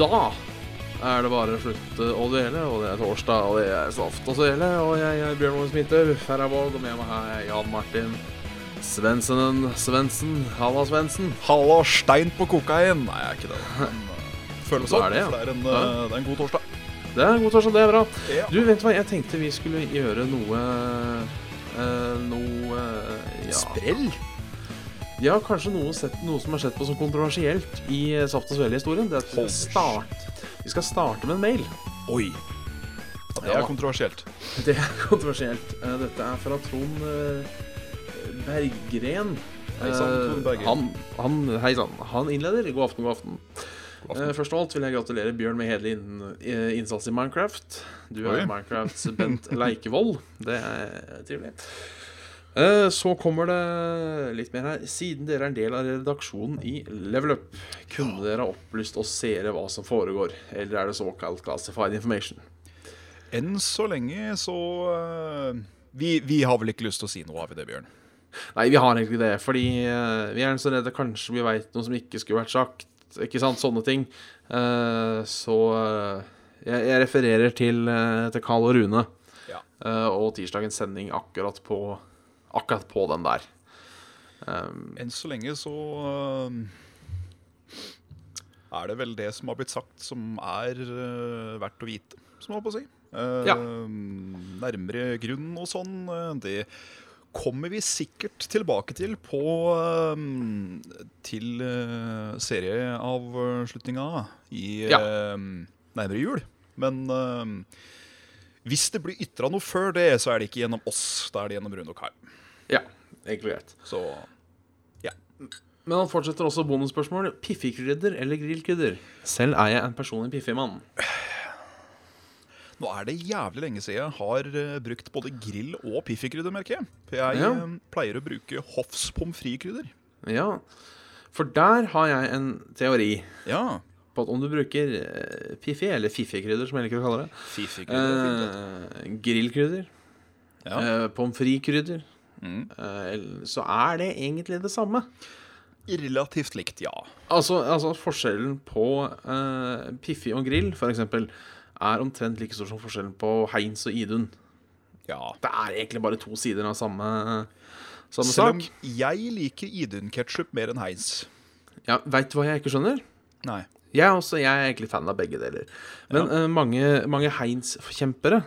da er det bare å slutte å dvele, og det er torsdag, og det er saft og svele, og jeg er Bjørn Moe Smither, Færøyvåg, og med meg her er Jan Martin Svensenen Svendsen. Halla, Svendsen. Halla, stein på kokain! Nei, jeg er ikke det. Men uh, føles Så sånn, er det, ja. det er, en, Ja. uh, det er en god torsdag. Det er god torsdag, det er bra. Ja. Du, vet du hva, jeg tenkte vi skulle gjøre noe eh, Noe ja. Sprell? Ja, kanskje noe, sett, noe som er sett på som kontroversielt i eh, Saft og Svele-historien. Det er at vi skal, starte, vi skal starte med en mail. Oi. Ja, det er kontroversielt. Det er kontroversielt. Eh, Dette er fra Trond eh, Berggren. Hei sann, Trond Berggren. Han, han. Han innleder. God aften, god aften. God aften. Først av alt vil jeg gratulere Bjørn med hederlig inn- innsats i Minecraft. Du er Oi. Minecrafts Bent Leikevold. Det er trivelig. Eh, Så kommer det litt mer her. Siden dere er en del av redaksjonen i Level Up, kunne dere ha opplyst oss seere hva som foregår? Eller er det såkalt classified information? Enn så lenge så uh, vi, vi har vel ikke lyst til å si noe, har vi det, Bjørn? Nei, vi har egentlig det. Fordi eh, vi er så redde kanskje vi veit noe som ikke skulle vært sagt. Ikke sant? Sånne ting. Eh, så eh, jeg, refererer til, til Carl og Rune Ja. eh, og tirsdagens sending akkurat på, akkurat på den der. Um, Enn så lenge så uh, er det vel det som har blitt sagt, som er uh, verdt å vite, som jeg holdt på å si. Uh, Ja. Nærmere grunn og sånn, uh, det kommer vi sikkert tilbake til på um, Til uh, serieavslutninga i Ja. nærmere jul. Men hvis det blir ytra noe før det, så er det ikke gjennom oss. Da er det gjennom Rune og Kai. ja, egentlig greit. Så Men han fortsetter også bonusspørsmål. Piffikrydder eller grillkrydder? Selv er jeg en personlig piffimann. Nå er det jævlig lenge siden jeg har eh, brukt både grill og piffikrydder, merker jeg. For jeg Ja. eh, pleier å bruke Hoffs pommes frites-krydder. Ja, for der har jeg en teori Ja, på at om du bruker eh, piffi, eller fiffigkrydder som jeg liker å kalle det, vet eh, grillkrydder. Ja. eh, pommes frites-krydder, Mm. eh, så er det egentlig det samme. Relativt likt, ja. Altså, altså forskjellen på eh, piffi og grill, for eksempel, er omtrent like stor som forskjellen på Heinz og Idun. ja. Det er egentlig bare to sider av samme, samme Selv om sak. jeg liker Idun-ketsjup mer enn Heinz. Ja, Veit du hva jeg ikke skjønner? Nei. Jeg også, jeg er egentlig fan av begge deler. Men Ja. uh, mange, mange Heinz-forkjempere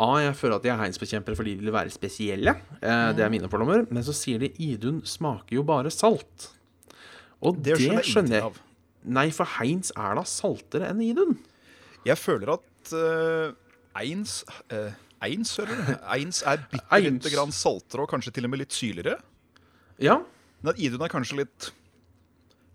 A, jeg føler at de er Heinz-forkjempere fordi de vil være spesielle. Eh, Det er mine fordommer. Men så sier de Idun smaker jo bare salt. Og det, Det skjønner jeg av. Nei, for Heinz er da saltere enn Idun. Jeg føler at uh, Eins uh, Eins, hører? Eins er bitte lite grann saltere og kanskje til og med litt syrligere. Ja. Men at Idun er kanskje litt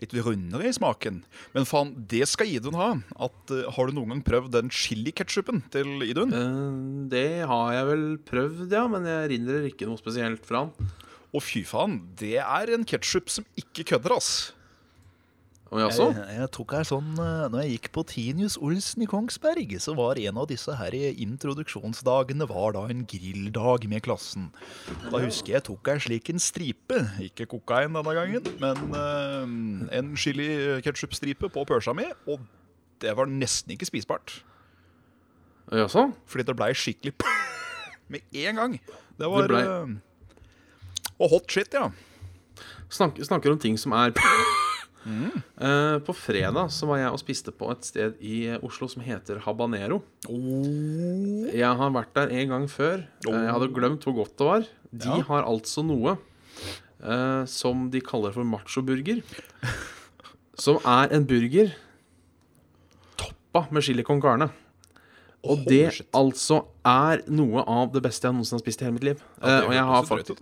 Litt rundere i smaken. Men faen, det skal Idun ha. At, uh, har du noen gang prøvd den chiliketsjupen til Idun? Uh, det har jeg vel prøvd, ja. Men jeg erindrer ikke noe spesielt fra den. Og fy faen, det er en ketsjup som ikke kødder, ass. Jeg, jeg tok her sånn eh, Når jeg gikk på Tinius Olsen i Kongsberg, så var en av disse her introduksjonsdagene var da en grilldag med klassen. Da husker jeg tok jeg slik en stripe, ikke kokain denne gangen, men uh, en chili-ketsjup-stripe på pølsa mi, og det var nesten ikke spisbart. Jaså? Fordi det blei skikkelig med en gang. Det var Det ble- eh, Og hot shit, ja. Snak, snakker om ting som er Eh, På fredag så var jeg og spiste på et sted i Oslo som heter Habanero. Jeg har vært der en gang før. Eh, Jeg hadde glemt hvor godt det var. De Ja. har altså noe uh, som de kaller for machoburger. Som er en burger toppa med chili con carne. Og oh, det shit. altså er noe av det beste jeg noensinne har spist i hele mitt liv. Ja, Eh, og jeg har faktisk.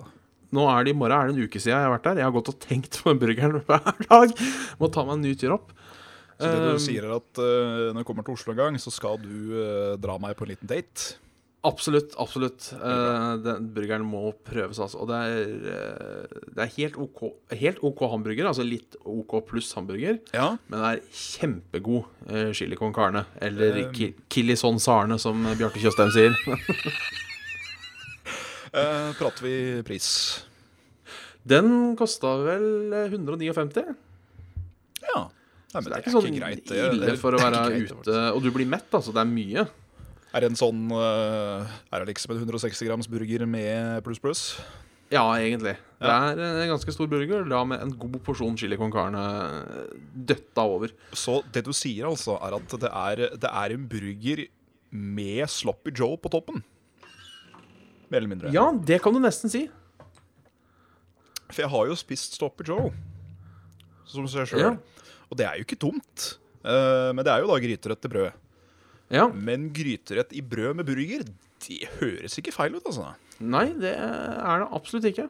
Nå er det i morgen er det en uke siden jeg har vært der. Jeg har gått og tenkt på den burgeren hver dag. Må ta meg en ny tur opp. Så det du Um, sier er at uh, når jeg kommer til Oslo en gang, så skal du uh, dra meg på en liten date? Absolutt. absolutt Uh, Den burgeren må prøves, altså. Og det er, det er helt, OK, helt OK hamburger. Altså litt OK pluss hamburger. Ja. Men det er kjempegod uh, chili con carne. Eller Um, ki son sarne, som Bjarte Tjøstheim sier. Eh, prater vi pris? Den kosta vel eh, 159. Ja. Nei, men det er ikke sånn greit, det. ille for å være greit, ute. Og du blir mett, altså. Det er mye. Er det en sånn eh, Er det liksom en 160 grams burger med pluss pluss? Ja, egentlig. Det er en ganske stor burger, da med en god porsjon chili con carne døtta over. Så det du sier, altså, er at det er, det er en burger med Sloppy Joe på toppen? Mer eller mindre. Ja, det kan du nesten si. For jeg har jo spist Stopper Joe, som seg sjøl. Ja. Og det er jo ikke dumt. Eh, men det er jo da gryterett i brød. Ja. Men gryterett i brød med burger, det høres ikke feil ut, altså. Nei, det er det absolutt ikke.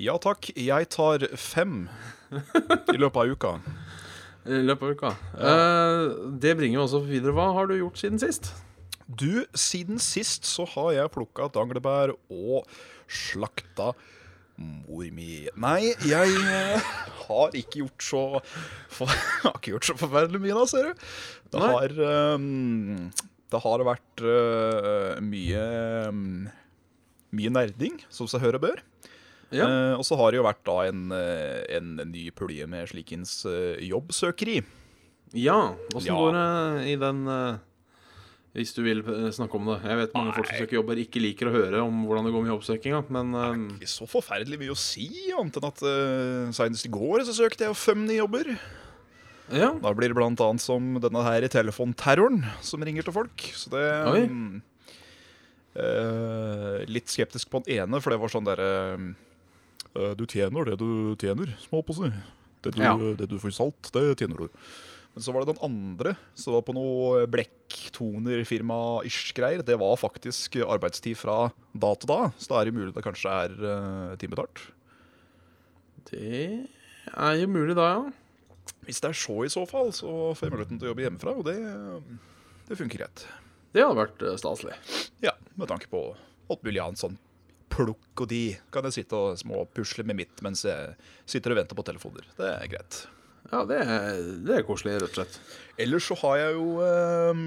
Ja takk, jeg tar fem i løpet av uka. I løpet av uka. Eh, det bringer jo også videre. Hva har du gjort siden sist? Du, siden sist så har jeg plukka danglebær og slakta mor mi. Nei, jeg eh, har ikke gjort så for, Har ikke gjort så forferdelig mye da, ser du. Det har um, Det har vært uh, mye um, Mye nerding, som seg høre bør. Ja. Uh, og så har det jo vært da en, en ny pulje med slikens uh, jobbsøkeri. Ja, åssen Ja. går det i den eh, Hvis du vil eh, snakke om det. Jeg vet mange folk som søker jobber, ikke liker å høre om hvordan det går med jobbsøkinga, men er Ikke så forferdelig mye å si, annet enn at uh, senest i går så søkte jeg fem nye jobber. ja. Da blir det blant annet som denne her i telefonterroren som ringer til folk. Så det um, eh, Litt skeptisk på den ene, for det var sånn derre uh, Du tjener det du tjener, små. Det du, Ja. det du får salt, det tjener du. Men så var det den andre, som var på noe blekktoner-firma-ish-greier. Det var faktisk arbeidstid fra da til da, så da er det mulig det kanskje er uh, timebetalt. Det er jo mulig da, ja. Hvis det er så i så fall, så får jeg muligheten til å jobbe hjemmefra, og det, det funker greit. Det hadde vært eh, staselig. Ja, med tanke på alt mulig annet sånn plukk og de. Kan jeg sitte og småpusle med mitt mens jeg sitter og venter på telefoner. Det er greit. Ja, det er, det er koselig, rett og slett. Ellers så har jeg jo eh,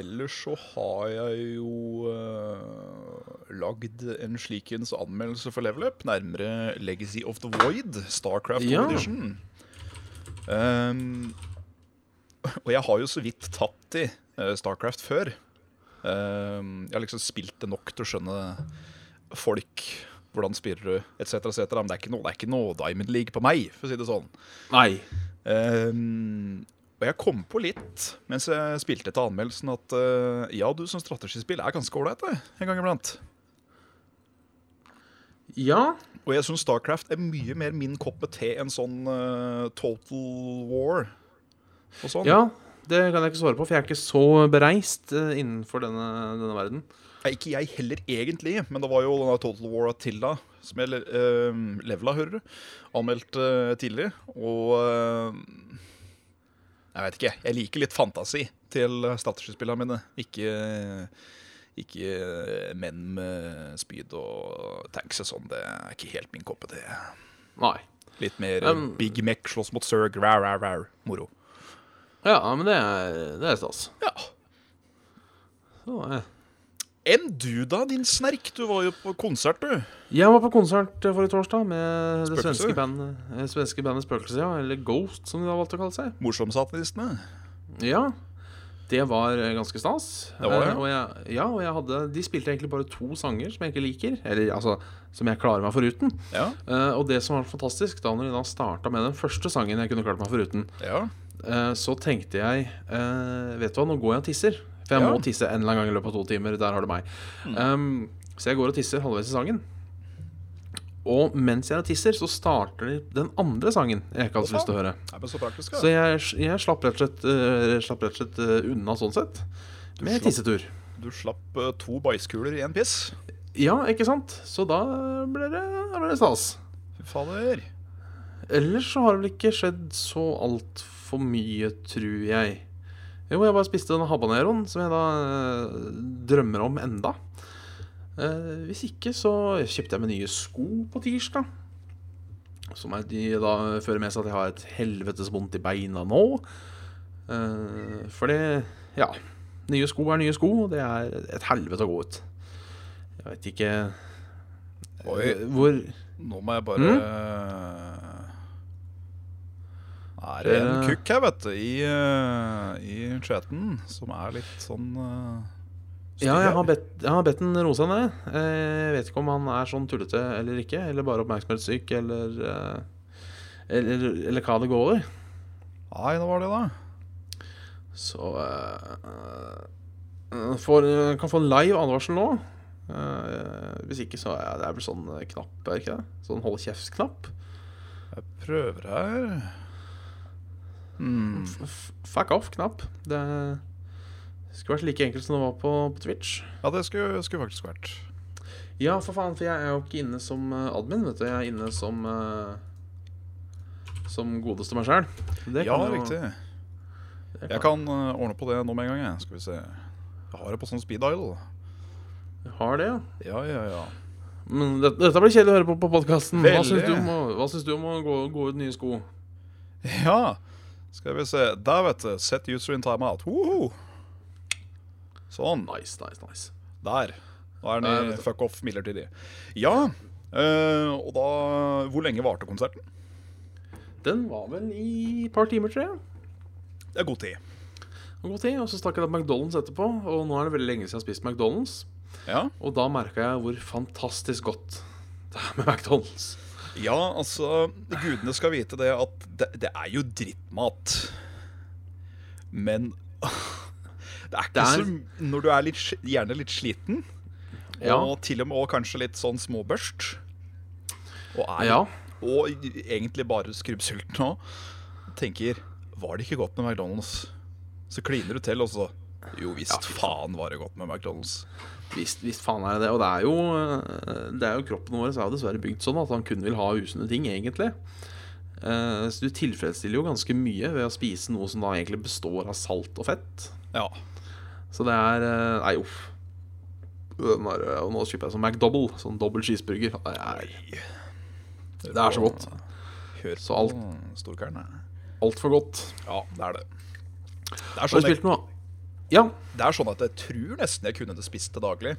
Ellers så har jeg jo eh, lagd en slikens anmeldelse for Level Up, nærmere Legacy of the Void, Starcraft Ja. Edition. Um, og jeg har jo så vidt tatt i eh, Starcraft før. Um, jeg har liksom spilt det nok til å skjønne folk, hvordan spiller du, etc., etc. Men det er ikke noe, det er ikke noe Diamond League på meg, for å si det sånn. Nei. Um, og jeg kom på litt mens jeg spilte etter anmeldelsen at uh, ja, du som strategispill er ganske ålreit en gang iblant. Ja. Og jeg syns Starcraft er mye mer min kopp med te enn sånn uh, Total War og sånn. ja. Det kan jeg ikke svare på, for jeg er ikke så bereist eh, innenfor denne, denne verden. Nei, ikke jeg heller egentlig, men det var jo denne Total War Attila som jeg uh, levela, hører du, anmeldt uh, tidlig. Og uh, jeg vet ikke, jeg liker litt fantasi til strategispillene mine. Ikke, ikke eh, menn med spyd og tanks og sånn. Det er ikke helt min koppe det. Nei. Litt mer Um, Big Mech slåss mot Zerg, rar, rar, rar. Moro. Ja, men det er, det er stas. Ja. Så, eh. Enn du da, din snerk? Du var jo på konsert, du. Jeg var på konsert eh, forrige torsdag med det svenske bandet, eh, svenske bandet Spøkelse, ja. Eller Ghost, som de har valgt å kalle seg. Morsomsatanistene. Ja. Det var eh, ganske stas. Det var det, ja. Og jeg, ja, og jeg hadde De spilte egentlig bare to sanger som jeg ikke liker. Eller altså, som jeg klarer meg foruten. Ja. Uh, og det som var fantastisk, da når de da starta med den første sangen jeg kunne klart meg foruten, ja. uh, så tenkte jeg uh, Vet du hva, nå går jeg og tisser. For jeg Ja. må tisse en eller annen gang i løpet av to timer. Der har du meg. Um, så jeg går og tisser halvveis i sangen. Og mens jeg tisser, så starter de den andre sangen jeg ikke hadde så lyst til å høre. Så praktisk, ja. Så jeg, jeg slapp rett og slett, uh, slapp rett og slett uh, unna sånn sett. Med slapp- tissetur. Du slapp uh, to bæsjkuler i en piss. Ja, ikke sant? Så da ble det, da ble det stas. Fy fader. Ellers så har det vel ikke skjedd så altfor mye, tror jeg. Jo, jeg bare spiste den habaneroen, som jeg da eh, drømmer om enda. Eh, hvis ikke, så kjøpte jeg meg nye sko på tirsdag. Som er de da fører med seg at jeg har et helvetes vondt i beina nå. Eh, for det Ja. Nye sko er nye sko, og det er et helvete å gå ut. Jeg veit ikke Oi. hvor Nå må jeg bare Mm? Eh, er det en Eh. kukk her, vet du, i, eh, i chatten som er litt sånn uh, Ja, jeg har bedt, jeg har bedt den roe seg ned. Eh, Jeg vet ikke om han er sånn tullete eller ikke, eller bare oppmerksomhetssyk, eller eh, eller, eller hva det går over. Nei, det var det, da. Så uh, eh, får, eh, Kan få en live advarsel nå. Uh, hvis ikke, så er det er vel sånn eh, knapp, er ikke det? Sånn hold kjeft-knapp. Jeg prøver her. F- Fuck off-knapp. Det skulle vært like enkelt som det var på, på Twitch. Ja, det skulle, skulle faktisk vært. Ja, for faen, for jeg er jo ikke inne som eh, admin, vet du. Jeg er inne som uh, Som godeste meg sjæl. Ja, riktig. Jeg kan uh, ordne på det nå med en gang. jeg. Skal vi se. Jeg har det på sånn speed dial. Har det, ja. Ja, ja, ja. Men det, dette blir kjedelig å høre på på podkasten. Hva syns du om å gå, gå ut nye sko? Ja, skal vi se. Der, vet du. Set user in timeout. Woho! Sånn. Nice, nice, nice. Der. Nå er den i fuck off midlertidig. Ja. eh, og da Hvor lenge varte konserten? Den var vel i et par timer, tror jeg. Det er god tid. God tid, Og så stakk jeg på McDonald's etterpå. Og nå er det veldig lenge siden jeg har spist McDonald's. Ja. Og da merka jeg hvor fantastisk godt det er med McDonald's. Ja, altså Gudene skal vite det at det, det er jo drittmat. Men det er ikke er- som når du er litt, gjerne litt sliten, Ja. og til og med og kanskje litt sånn småbørst, og, er, Ja. og egentlig bare skrubbsulten òg, tenker Var det ikke godt med McDonald's? Så kliner du til, og så Jo visst Ja, faen. var det godt med McDonald's. Visst, visst faen er det det. Og det er jo, eh, det er jo kroppen vår er jo dessverre bygd sånn at han kun vil ha usunne ting, egentlig. Eh, Så du tilfredsstiller jo ganske mye ved å spise noe som da egentlig består av salt og fett. Ja. Så det er eh, Nei, uff. Og nå kjøper jeg sånn McDouble, sånn dobbel cheeseburger. Det er Det er så godt. Hør Så alt- Storkaren. altfor godt. Ja, det er det. Det er, Har sånn du jeg, spilt noe? Ja. det er sånn at jeg tror nesten jeg kunne det spist det daglig.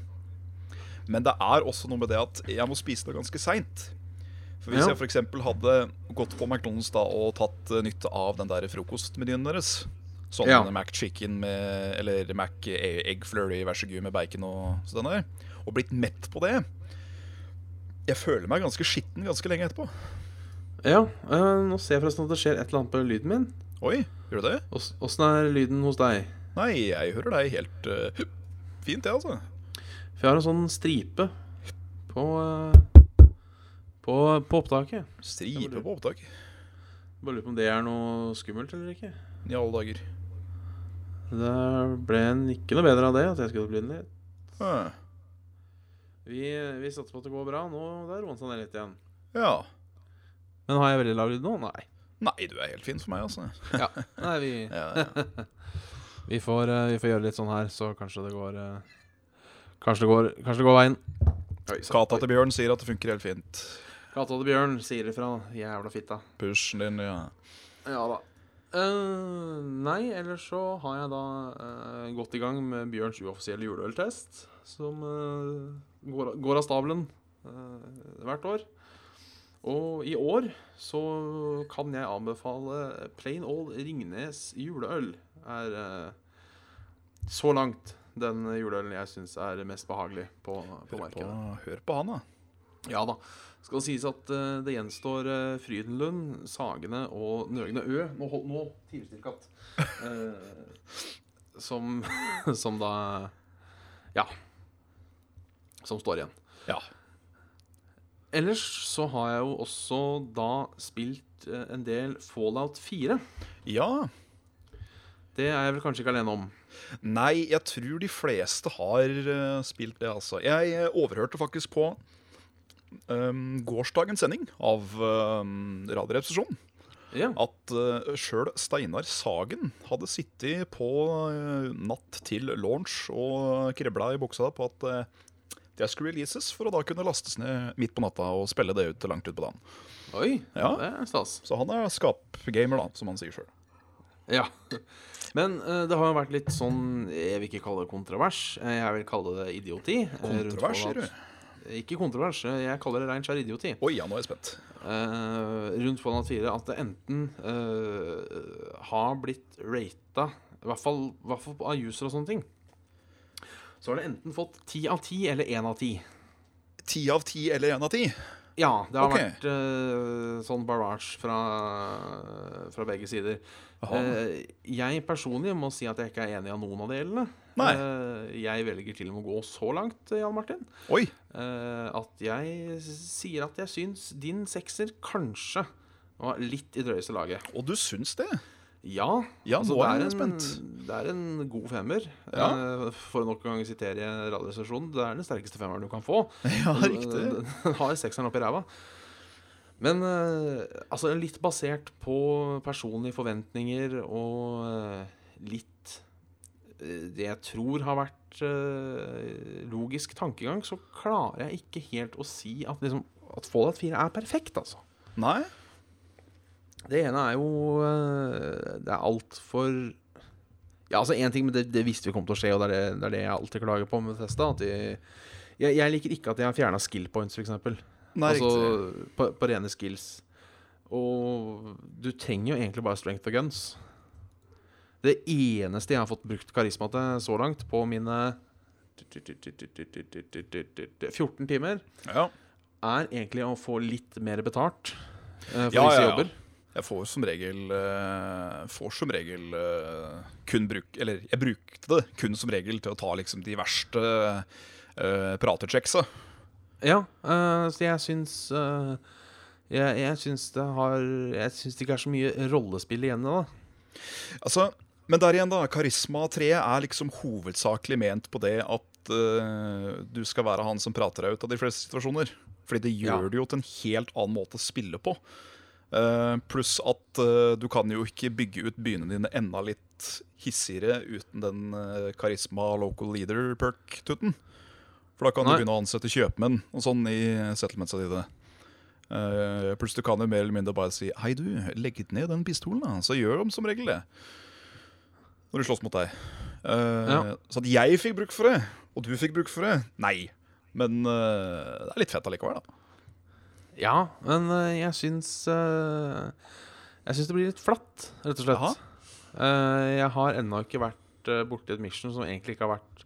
Men det er også noe med det at jeg må spise det ganske seint. For hvis Ja. jeg f.eks. hadde gått på McDonald's da og tatt eh, nytte av den der frokostmenyen deres Sånn Ja. Mac chicken med Eller Mac e- egg flurry vær så god med bacon og sånn der. Og blitt mett på det. Jeg føler meg ganske skitten ganske lenge etterpå. ja. Øh, nå ser jeg forresten at det skjer et eller annet på lyden min. Oi, gjør du det? Ås- Åssen er lyden hos deg? Nei, jeg hører deg helt uh, fint, jeg, altså. For jeg har en sånn stripe på uh, på, på opptaket. Stripe på opptaket? Bare lurer på om det er noe skummelt eller ikke. I alle dager. Det ble en, ikke noe bedre av det at jeg skulle bli litt. Ah, Vi, vi satser på at det går bra. Nå det er han litt igjen. Ja. Men har jeg veldig lav lyd nå? Nei. Nei, du er helt fin for meg, altså. Ja. Nei, vi, Ja, ja. Vi, får, eh, vi får gjøre litt sånn her, så kanskje det går eh, Kanskje det går, kanskje det går veien. Oi. Kata til Bjørn sier at det funker helt fint. Kata til Bjørn sier ifra. Jævla fitta. Pushen din, ja. Ja da. Uh, nei, ellers så har jeg da uh, gått i gang med Bjørns uoffisielle juleøltest, som uh, går, går av stabelen eh, hvert år. Og i år så kan jeg anbefale Plain Old Ringnes juleøl. Er eh, så langt den juleølen jeg syns er mest behagelig på, på Hør på, hør på han, da. Ja da. Skal det sies at uh, det gjenstår uh, Frydenlund, Sagene og Nøgne Ø Nå, hold- nå tilstyrkatt. Uh, som, som da Ja. Som står igjen. Ja. Ellers så har jeg jo også da spilt en del Fallout 4. Ja. Det er jeg vel kanskje ikke alene om. Nei, jeg tror de fleste har eh, spilt det, altså. Jeg eh, overhørte faktisk på um, gårsdagens sending av um, Radioresepsjonen Ja. at uh, sjøl Steinar Sagen hadde sittet på uh, natt til launch og kribla i buksa på at uh, det skulle releases, for å da kunne lastes ned midt på natta og spille det ut til langt ut på dagen. Oi, Ja. det er stas. Så han er skapgamer, da, som han sier sjøl. Ja. Men uh, det har jo vært litt sånn Jeg vil ikke kalle det kontrovers. eh, Jeg vil kalle det idioti. eh, Kontrovers, sier du. ikke kontrovers, jeg kaller det rein skjær idioti. Oi, ja, nå er jeg spent. Uh, rundt Fallout 4 at det enten uh, har blitt rata, i hvert fall, hvert fall av user og sånne ting, så har det enten fått ti av ti eller én av ti. Ti av ti eller én av ti? Ja, det har okay. vært uh, sånn barrage fra, fra begge sider. Eh, jeg personlig må si at jeg ikke er enig av noen av delene. Nei. Eh, jeg velger til og med å gå så langt, Jan Martin, Oi. at jeg sier at jeg syns din sekser kanskje var litt i drøyeste laget. Og du syns det? Ja, Ja, altså, nå er det, jeg spent. en, det er en god femmer. Ja. Eh, for å nok en gang sitere Radioresepsjonen, det er den sterkeste femmeren du kan få. Ja, riktig. Den har sekseren oppi ræva. Men eh, altså litt basert på personlige forventninger og eh, litt eh, det jeg tror har vært eh, logisk tankegang, så klarer jeg ikke helt å si at, liksom, at Fallout 4 er perfekt, altså. Nei? Det ene er jo eh, Det er altfor Ja, altså én ting, men det, det visste vi kom til å skje, og det er det, det, er det jeg alltid klager på med Testa. At de, jeg, jeg liker ikke at de har fjerna skill points, f.eks. Altså på, på rene skills. Og du trenger jo egentlig bare strength of guns. Det eneste jeg har fått brukt karisma til så langt, på mine 14 timer, Ja. er egentlig å få litt mer betalt uh, for Ja, disse ja. jobber. Jeg får som regel eh, Får som regel eh, kun bruk Eller jeg brukte det kun som regel til å ta liksom de verste uh, pratechecksa. Ja, uh, så jeg syns uh, jeg, jeg syns det har Jeg syns det ikke er så mye rollespill igjen da. Altså, men der igjen, da. Karisma 3 er liksom hovedsakelig ment på det at uh, du skal være han som prater deg ut av de fleste situasjoner. Fordi det gjør Ja. det jo til en helt annen måte å spille på. Eh, pluss at eh, du kan jo ikke bygge ut byene dine enda litt hissigere uten den uh, karisma local leader-perk-tutten. For da kan Nei. du begynne å ansette kjøpmenn og sånn i settlementsa dine. Uh, pluss du kan jo mer eller mindre bare si Hei, du, legg ned den pistolen, da. Så gjør de som regel det. Når de slåss mot deg. Eh, Ja. Så at jeg fikk bruk for det, og du fikk bruk for det, nei. Men eh, det er litt fett allikevel, da. Ja, men eh, jeg syns eh, Jeg syns det blir litt flatt, rett og slett. Eh, jeg har ennå ikke vært borti et mission som egentlig ikke har vært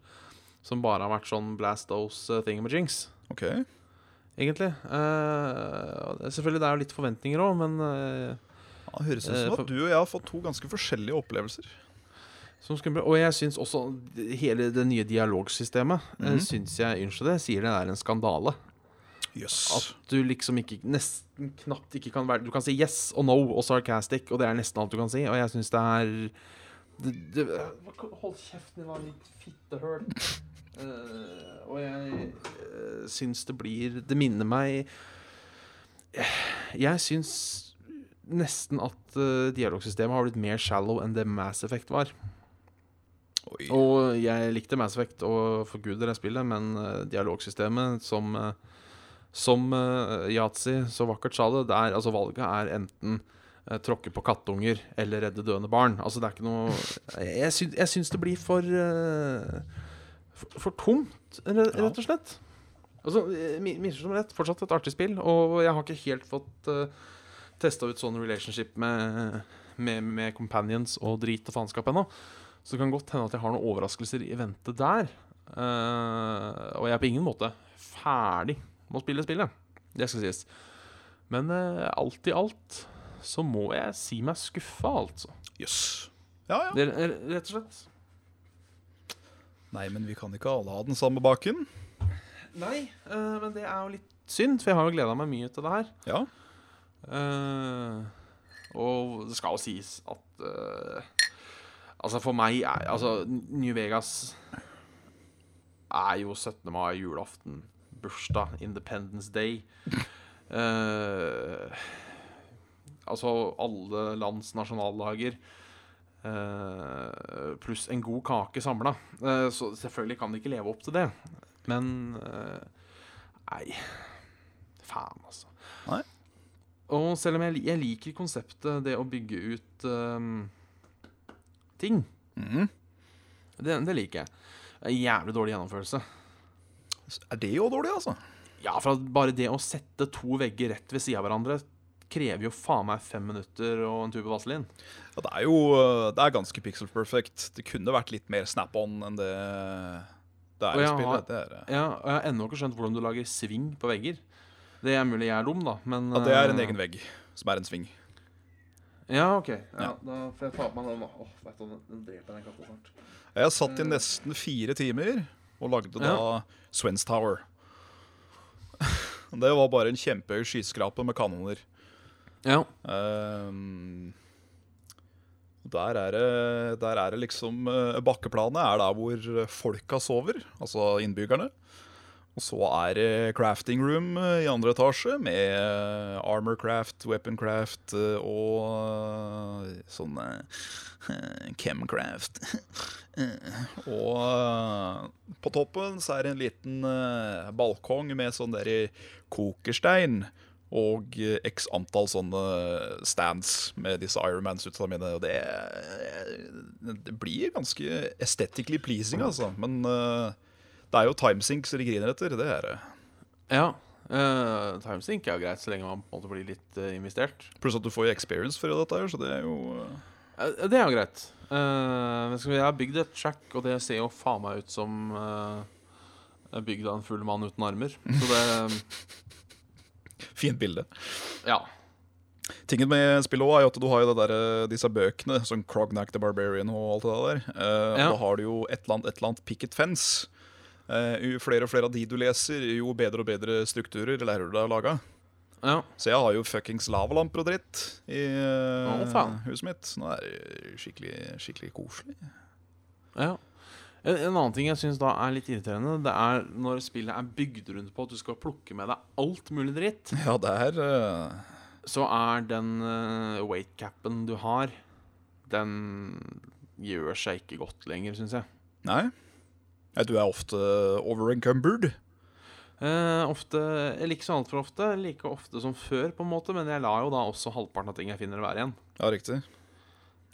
Som bare har vært sånn blast those thingamajinks, Ok. egentlig. Selvfølgelig det er jo litt forventninger òg, men Ja, det høres ut som at du og jeg har fått to ganske forskjellige opplevelser. Og jeg syns også hele det nye dialogsystemet mm Mhm. syns jeg Unnskyld det, sier det er en skandale. Jøss. At du liksom ikke nesten knapt ikke kan være Du kan si yes og no og sarcastic, og det er nesten alt du kan si. Og jeg syns det er det, det, Hold kjeften din, da, ditt fittehøl. Uh, og jeg uh, syns det blir Det minner meg Jeg syns nesten at uh, dialogsystemet har blitt mer shallow enn det Mass Effect var. Oi. Og jeg likte Mass Effect og forguder det spillet, men uh, dialogsystemet som uh, Som uh, Yatzy så vakkert sa det, det er, altså valget er enten eh, tråkke på kattunger eller redde døende barn. Altså det er ikke noe Jeg, sy syns det blir for, eh, for For tomt, rett og slett. Altså, eh, mi- Misforstå meg rett, fortsatt et artig spill, og jeg har ikke helt fått uh, testa ut sånn relationship med, med, med companions og drit og faenskap ennå. Så det kan godt hende at jeg har noen overraskelser i vente der. Uh, og jeg er på ingen måte ferdig med å spille spillet. Det skal sies. Men eh, alt i alt så må jeg si meg skuffa, altså. Jøss. Ja, ja. Det er, rett og slett. Nei, men vi kan ikke alle ha den samme baken. Nei, eh, men det er jo litt synd, for jeg har jo gleda meg mye til det her. Ja. Eh, og det skal jo sies at eh, Altså, for meg er Altså, New Vegas er jo 17. mai, julaften, bursdag, Independence Day. Uh, altså alle lands nasjonaldager. Uh, pluss en god kake samla. så selvfølgelig kan de ikke leve opp til det. Men eh, Nei. Faen, altså. Nei. Og selv om jeg, jeg liker konseptet, det å bygge ut ting, mm. det, det liker jeg. Er Jævlig dårlig gjennomførelse. Er det jo dårlig, altså? Ja, for at bare det å sette to vegger rett ved sida av hverandre krever jo faen meg fem minutter og en tube vaselin. Ja, det er jo eh, det er ganske pixel perfect. Det kunne vært litt mer snap-on enn det det er i spillet. Det er, Ja, og jeg har ennå ikke skjønt hvordan du lager sving på vegger. Det er mulig jeg er dum, da, men ja, det er en eh, egen vegg som er en sving. Ja, OK. Ja. Da får jeg ta på meg den. Åh, vet du, den dreper den katta snart. Jeg satt i nesten fire timer og lagde da Ja. Swens Tower. Det var bare en kjempehøy skyskrape med kanoner. Ja. Um, der, er det, der er det liksom eh, Bakkeplanet er der hvor folka sover, altså innbyggerne. Og så er det crafting room eh, i andre etasje med armor armorcraft, weaponcraft craft og eh, sånn eh, chemcraft. Eh, og eh, på toppen så er det en liten eh, balkong med sånn der kokerstein. Og eh, x antall sånne stands med disse Ironman-suitsa mine. Og det, det blir ganske aesthetically pleasing, altså. Men eh, det er jo timesync så de griner etter. Det er det. ja. Uh, Timesync er jo greit så lenge man på en måte blir litt uh, investert. Pluss at du får jo experience for dette her, så det er jo uh... Det er jo greit. Jeg har bygd et track, og det ser jo faen meg ut som uh, bygd av en full mann uten armer. Så det fint bilde. Ja. Tingen med spillet også er jo at du har jo det der, disse bøkene, som Crognac the Barbarian og alt det der. Uh, Ja. Da har du jo et eller annet, et eller annet picket fence. Eh, jo flere og flere av de du leser, jo bedre og bedre strukturer lærer du deg å lage. ja. Så jeg har jo fuckings lavalamper og dritt i uh, oh, huset mitt. Nå er det skikkelig, skikkelig koselig. ja. En, en annen ting jeg syns da er litt irriterende, det er når spillet er bygd rundt på at du skal plukke med deg alt mulig dritt, Ja, det er uh... så er den uh, weightcapen du har, den gjør seg ikke godt lenger, syns jeg. Nei. Du er ofte overencumbered. Uh, ofte, Eller ikke så altfor ofte. Like ofte som før, på en måte men jeg lar jo da også halvparten av ting jeg finner, være igjen. Ja, riktig.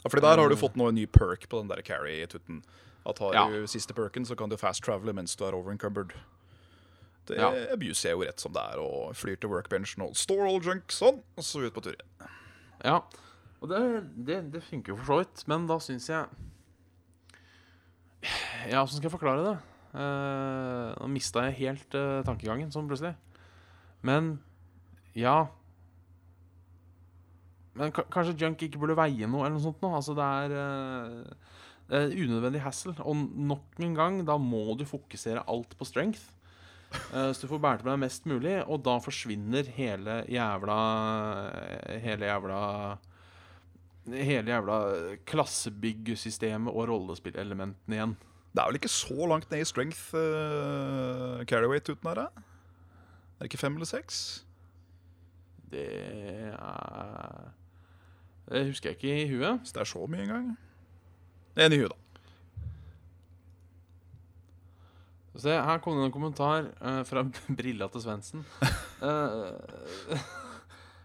Ja, fordi der har du fått nå en ny perk på den der carry-tutten. At har Ja. du siste perken, så kan du fast travele mens du er overencumbered. Det Ja. abuser jeg jo rett som det er, og flyr til workbenchen og store all junk sånn, og så ut på tur igjen. Ja, og det, det, det funker jo for så vidt, men da syns jeg Ja, åssen skal jeg forklare det? Uh, nå mista jeg helt uh, tankegangen sånn plutselig. Men ja Men ka- kanskje junk ikke burde veie noe, eller noe sånt noe. Altså, det er, uh, det er unødvendig hassle. Og nok en gang, da må du fokusere alt på strength. Uh, så du får båret med deg mest mulig, og da forsvinner hele jævla Hele jævla Hele jævla klassebyggesystemet og rollespillelementene igjen. Det er vel ikke så langt ned i strength uh, carryweight uten her. Er det ikke fem eller seks? Det er Det husker jeg ikke i huet. Hvis det er så mye engang. En i huet, da. Se, her kom det en kommentar uh, fra Brilla til Svendsen. Eh,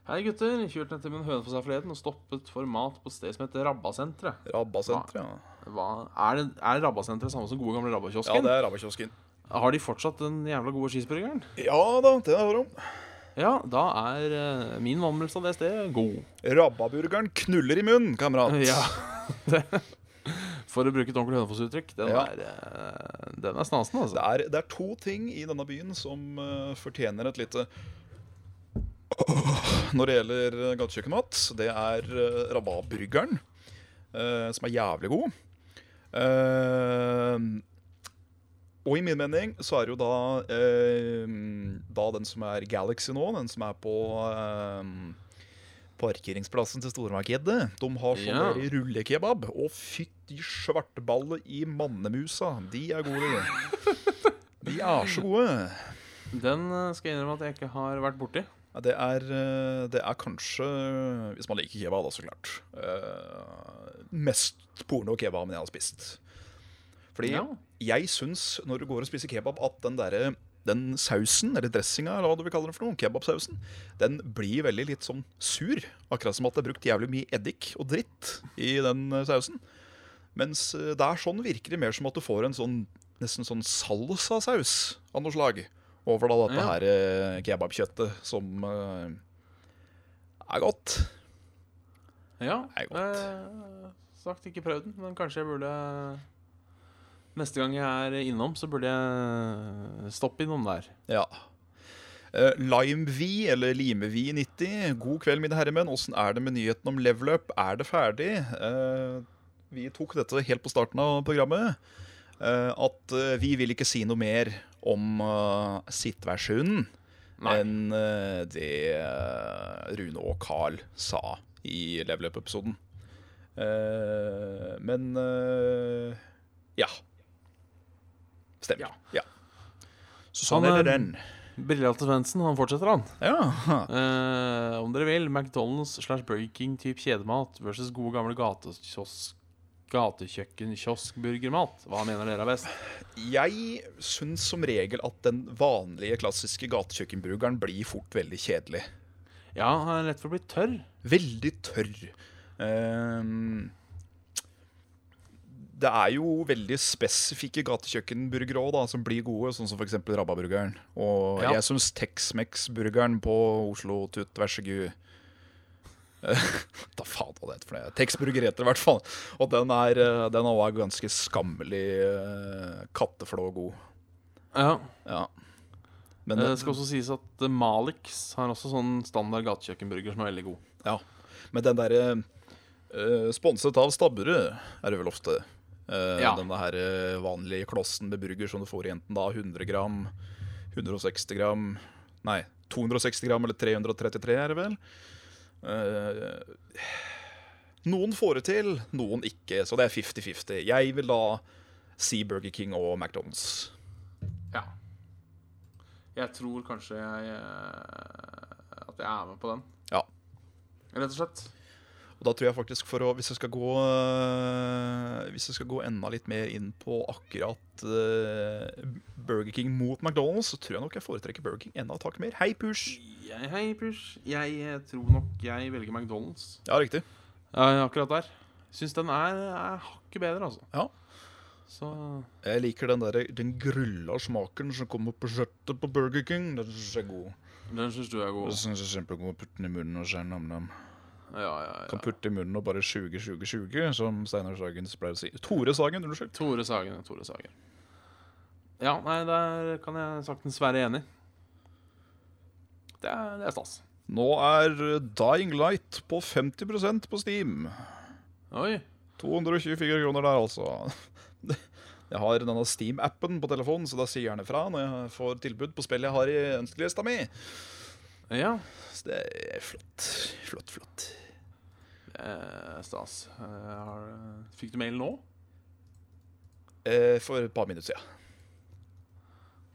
Hei, gutter. Kjørte ned til min høne for seg forleden og stoppet for mat på et sted som heter Rabbasenteret. Rabbasenteret, ja. Hva, er, det, er Rabbasenteret samme som gode gamle Ja, det er Rabbakiosken. Har de fortsatt den jævla gode cheeseburgeren? Ja da, det har de. Ja, da er uh, min vandrelse av det stedet god. Rabbaburgeren knuller i munnen, kamerat. Ja. Det, for å bruke et ordentlig Hønefoss-uttrykk. Den, Ja. eh, den er snasen, altså. Det er, det er to ting i denne byen som uh, fortjener et lite Når det gjelder uh, gatekjøkkenmat. Det er uh, eh, som er jævlig god. Eh, og i min mening så er det jo da eh, Da den som er Galaxy nå, den som er på eh, Parkeringsplassen til stormarkedet. De har sånn Ja. rullekebab. Og fytti svarteballe i mannemusa. De er gode, de. De er så gode. Den eh, skal jeg innrømme at jeg ikke har vært borti. Ja, det, er, eh, det er kanskje, hvis man liker kebab, da, så klart, uh, mest porno-kebaben jeg har spist. Fordi Ja. jeg syns, når du går og spiser kebab, at den derre den sausen, eller dressinga, eller hva du vil kalle den for noe, kebabsausen, den blir veldig litt sånn sur. Akkurat som at det er brukt jævlig mye eddik og dritt i den eh, sausen. Mens der sånn virker det mer som at du får en sånn nesten sånn salsasaus av noe slag. Over da dette Ja. her eh, kebabkjøttet, som eh, er godt. Ja. Er godt. Eh, sagt ikke prøvd den, men kanskje jeg burde Neste gang jeg er innom, så burde jeg stoppe innom der. Ja. Uh, Limevi, eller Limevi90. God kveld, mine herremenn. Åssen er det med nyheten om level up? Er det ferdig? Uh, vi tok dette helt på starten av programmet. Eh, at eh, vi vil ikke si noe mer om uh, situasjonen enn eh, det eh, Rune og Carl sa i level up-episoden. Eh, men eh, ja. Stemmer. Ja. Så sånn er det eh, den. Brillehatte Svendsen, han fortsetter, han. Ja. Eh, om dere vil, McDonald's slash Burger King type kjedemat versus gode gamle gatekiosk gatekjøkken kioskburgermat. Hva mener dere er best? Jeg syns som regel at den vanlige, klassiske gatekjøkkenburgeren blir fort veldig kjedelig. Ja, han er lett for å bli tørr. Veldig tørr. Um, det er jo veldig spesifikke gatekjøkkenburgere da, som blir gode, sånn som f.eks. Rabbaburgeren. Og Ja. jeg syns Tex-Mex-burgeren på Oslo Tut, vær så god Da faen hva det heter for noe. Tex-burger heter det i hvert fall. Og den er, eh, den er også ganske skammelig uh, katteflå god. Ja. Ja. Men det, Det skal også sies at eh, Malix har også sånn standard gatekjøkkenburger som er veldig god. ja. Men den derre uh, Sponset av stabburet er det vel ofte. Eh, Ja. Den her eh, vanlige klossen med burger som du får i enten da 100 gram, 160 gram Nei, 260 gram eller 333 er det vel. Eh, noen får det til, noen ikke. Så det er 50-50. Jeg vil da si Burger King og McDonald's. Ja. Jeg tror kanskje jeg eh, At jeg er med på den. Ja. Rett og slett. Og da tror jeg faktisk for å Hvis jeg skal gå øh, Hvis jeg skal gå enda litt mer inn på akkurat øh, Burger King mot McDonald's, så tror jeg nok jeg foretrekker Burger King enda et hakk mer. Hei, push! Jeg, hei, Push. Jeg eh, tror nok jeg velger McDonald's. Ja, riktig. Ja, akkurat der. Syns den er, er hakket bedre, altså. Ja. Så Jeg liker den der, den grilla smaken som kommer på kjøttet på Burger King. Den synes jeg er god. den syns du er god. Den synes jeg er kjempegod å putte den i munnen og si nam-nam. Ja, ja, Kan putte i munnen og bare sjuge, sjuge, sjuge, som Steinar Sagen pleier å si. Tore Sagen, unnskyld. Tore Sagen. Tore Sagen. Ja, nei, der kan jeg saktens være enig. Det er, det er stas. Nå er Dying Light på 50% på Steam. Oi. 224 kroner der, altså. Jeg har denne Steam-appen på telefonen, så da sier jeg gjerne fra når jeg får tilbud på spill jeg har i ønskelista mi. Ja, Så det er flott. Flott, flott. er stas. Har, fikk du mail nå? Eh, for et par minutter siden.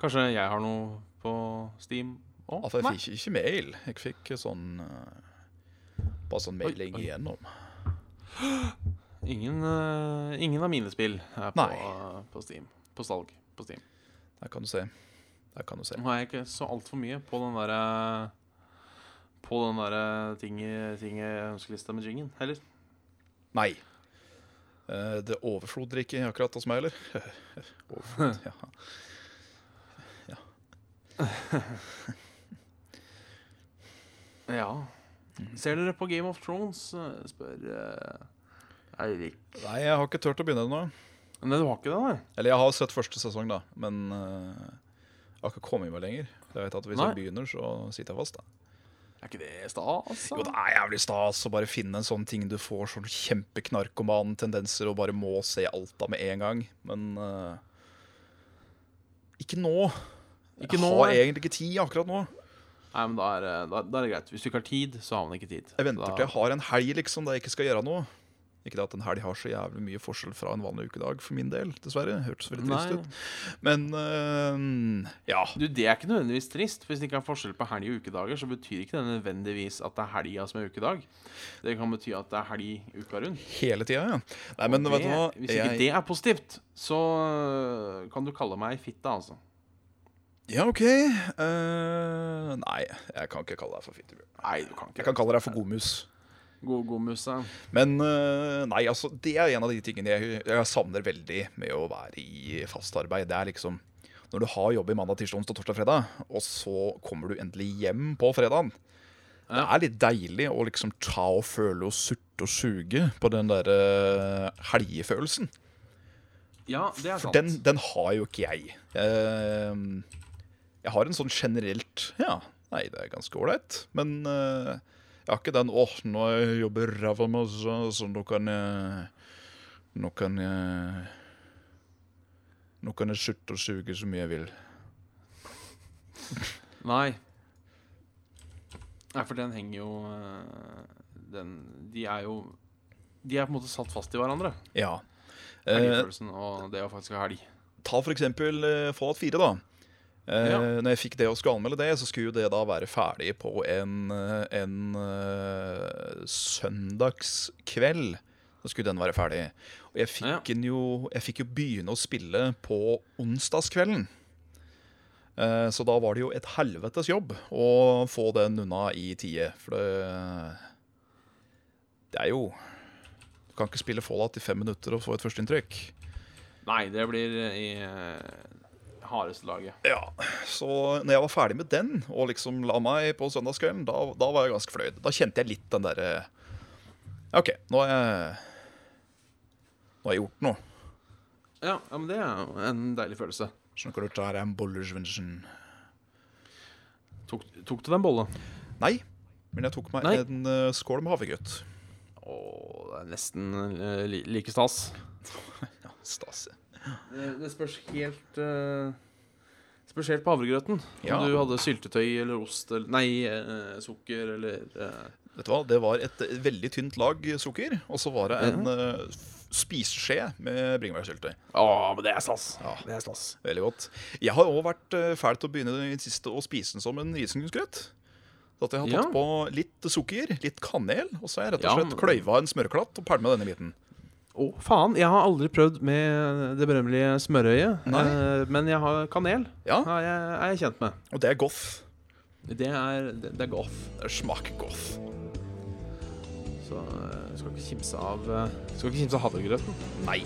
Kanskje jeg har noe på Steam òg? Altså, jeg fikk ikke mail. Jeg fikk sånn eh, Bare sånn mailing oi. igjennom. Ingen, uh, ingen av mine spill er på, uh, på Steam. På salg på Steam. Der kan du se. Der kan du se. Nå har jeg ikke så altfor mye på den derre På den derre ting i ting i ønskelista med jingen heller. Nei. Eh, det overfloder ikke akkurat hos meg, heller. Overflod, ja. Ja. ja. Ser dere på Game of Thrones? eh, spør Eirik. Nei, jeg har ikke turt å begynne ennå. Nei, du har ikke det, nei? Eller jeg har sett første sesong, da. Men eh, jeg har ikke kommet meg lenger. Jeg vet at Hvis Nei. jeg begynner, så sitter jeg fast. da Er ikke det stas? Jo, det er jævlig stas å bare finne en sånn ting du får sånn kjempeknarkoman-tendenser og bare må se alt av med en gang. Men uh, ikke nå. Ikke jeg nå, har jeg egentlig ikke tid akkurat nå. Nei, men da er, det- da, da er det greit. Hvis du ikke har tid, så har man ikke tid. Jeg venter da, til jeg har en helg liksom, der jeg ikke skal gjøre noe. Ikke at en helg har så jævlig mye forskjell fra en vanlig ukedag for min del, dessverre. Hørtes veldig trist Nei. ut. Men eh, ja. Du, Det er ikke nødvendigvis trist. Hvis det ikke er forskjell på helg og ukedager, så betyr ikke det nødvendigvis at det er helga som er ukedag. Det kan bety at det er helg uka rundt. Hele tida, ja. Nei, men Og vet du det-? Hvis ikke Jeg- det er positivt, så øh, kan du kalle meg fitte, altså. Ja, OK. Uh, nei, jeg kan ikke kalle deg for fittebjørn. Nei, du kan ikke Jeg kan kalle deg for godmus. God, god muse Men eh, nei, altså, det er en av de tingene jeg, jeg savner veldig med å være i fast arbeid. Det er liksom Når du har jobb i mandag, tirsdag, onsdag, torsdag, fredag, og så kommer du endelig hjem på fredagen. Det er litt deilig å liksom ta og føle og surte og suge på den der eh, helgefølelsen. Ja, det er For sant. den, den har jo ikke jeg. Eh, jeg har en sånn generelt Ja, nei, det er ganske ålreit. Men jeg har ikke den 'Å, nå jobber ræva mi, så nå kan jeg Nå kan jeg Nå kan jeg slutte og suge så mye jeg vil. Nei. Nei, for den henger jo øh, Den De er jo De er på en måte satt fast i hverandre. Ja. Eh, Helgefølelsen og det å faktisk ha helg. ta for eksempel eh, Fallout 4, da. Eh, Ja. Når jeg fikk det og skulle anmelde det, så skulle jo det da være ferdig på en, eh, en uh, søndagskveld. Så skulle den være ferdig. Og jeg fikk, Ja. jo, jeg fikk jo begynne å spille på onsdagskvelden. Så da var det jo et helvetes jobb å få den unna i tide. For det Det er jo Du kan ikke spille Fallout i fem minutter og få et førsteinntrykk. Nei, det blir i hardeste laget. Ja, så når jeg var ferdig med den og liksom la meg på søndagskvelden, da, da var jeg ganske fløyd. Da kjente jeg litt den derre OK, nå har jeg Nå har jeg gjort noe. Ja, ja, men det er jo en deilig følelse. Skjønner du hva det er en bollersvensen Tok, tok du deg en bolle? Nei, men jeg tok meg Nei. en uh, skål med havregrøt. Å, det er nesten uh, li, like stas. Ja, stas. Det, det spørs helt uh, Spørs helt på havregrøten. Ja. Om du hadde syltetøy eller ost eller Nei, uh, sukker eller uh... Vet du hva, Det var et veldig tynt lag sukker, og så var det en uh, spiseskje med bringebærsyltetøy. Å, men det er stas. Ja. Det er stas. Veldig godt. Jeg har òg vært fæl til å begynne i det siste å spise den som en risengrynsgrøt. Så at jeg har tatt Ja. på litt sukker, litt kanel, og så har jeg rett og Ja, slett men- kløyva en smørklatt og pælma denne biten. Å, faen. Jeg har aldri prøvd med det berømmelige smørøyet. Eh, men jeg har kanel. Ja, Har jeg, er jeg kjent med. og det er goth. Det er, det, det er. Det smaker goth. Så du skal ikke kimse av eh, Skal ikke kimse av havregrøten. Nei.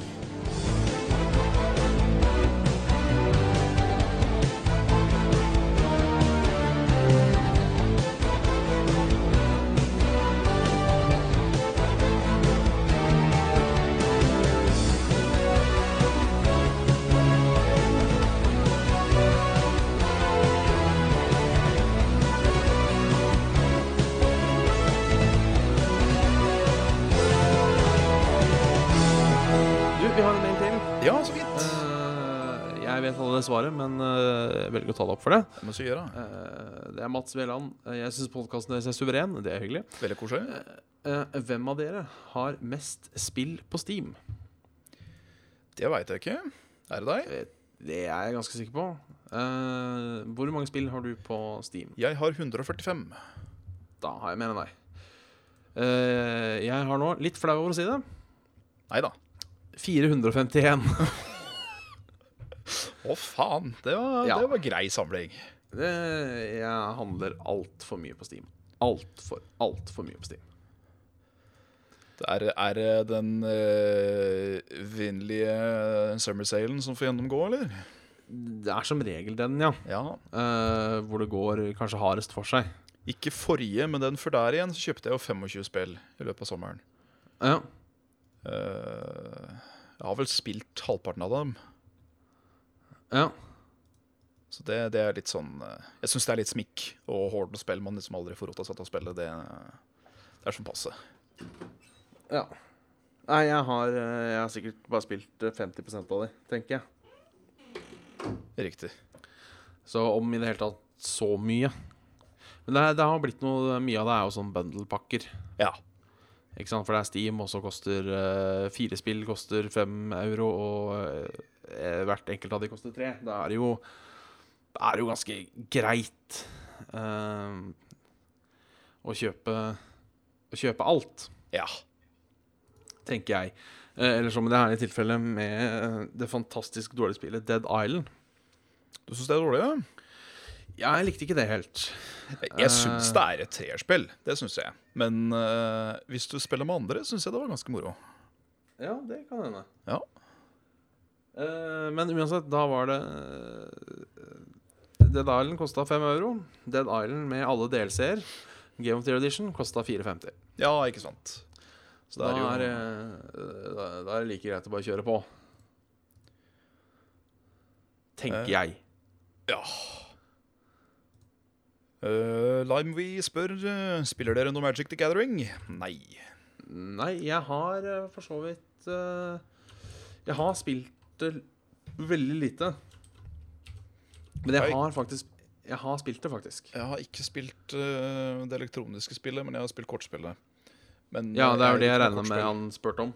Eh, å ta det opp for det. Det må gjøre. Uh, det er Mats Veland. Eh, Jeg syns podkasten deres er suveren. Det er hyggelig. Veldig koselig. Uh, hvem av dere har mest spill på Steam? Det veit jeg ikke. Er det deg? Eh, Det er jeg ganske sikker på. Uh, hvor mange spill har du på Steam? Jeg har 145. Da har jeg mer enn deg. Uh, jeg har nå, litt flau over å si det, Nei da. 451. Å, faen. Det var, Ja. det var grei samling. Det, jeg handler altfor mye på Steam. Altfor, altfor mye på Steam. Det er, er det den øh, vinnerlige summersalen som får gjennomgå, eller? Det er som regel den, ja. Ja. Eh, hvor det går kanskje hardest for seg. Ikke forrige, men den før der igjen, så kjøpte jeg jo 25 spill i løpet av sommeren. Ja. Eh, jeg har vel spilt halvparten av dem, ja. så det, det er litt sånn eh, Jeg syns det er litt smikk å horde spill man liksom aldri får råd til å spille. Det, det er sånn passe. ja. Nei, jeg har, eh, jeg har sikkert bare spilt eh, 50% av de, tenker jeg. Riktig. Så om i det hele tatt så mye. Men det, det har blitt noe Mye av det er jo sånn bundle-pakker. Ja. Ikke sant? For det er Steam, og så koster uh, fire spill koster fem euro, og eh, hvert enkelt av de koster tre. Da er det jo Da er det jo ganske greit eh, å kjøpe Å kjøpe alt, Ja. tenker jeg. Eh, eller som i det her tilfellet med eh, det fantastisk dårlige spillet Dead Island. Du syns det er dårlig? Ja? Ja, jeg likte ikke det helt. Jeg syns det er et treerspill. Det syns jeg. Men uh, hvis du spiller med andre, syns jeg det var ganske moro. Ja, det kan hende. Ja. Eh, men uansett, da var det eh, Dead Island kosta 5 euro. Dead Island med alle DLC-er, Game of the Edition, kosta 4,50. Ja, ikke sant. Så Da er jo er, eh, da, er det like greit å bare kjøre på. Tenker Eh. jeg. Ja. Uh, vi spør eh, Spiller dere noe Magic the Gathering. Nei. Nei, jeg har eh, for så vidt uh, Jeg har spilt det veldig lite. Men jeg har faktisk Jeg har spilt det, faktisk. Jeg har ikke spilt uh, det elektroniske spillet, men jeg har spilt kortspillet. Men, Ja, det er jo det jeg regna med han spurte om.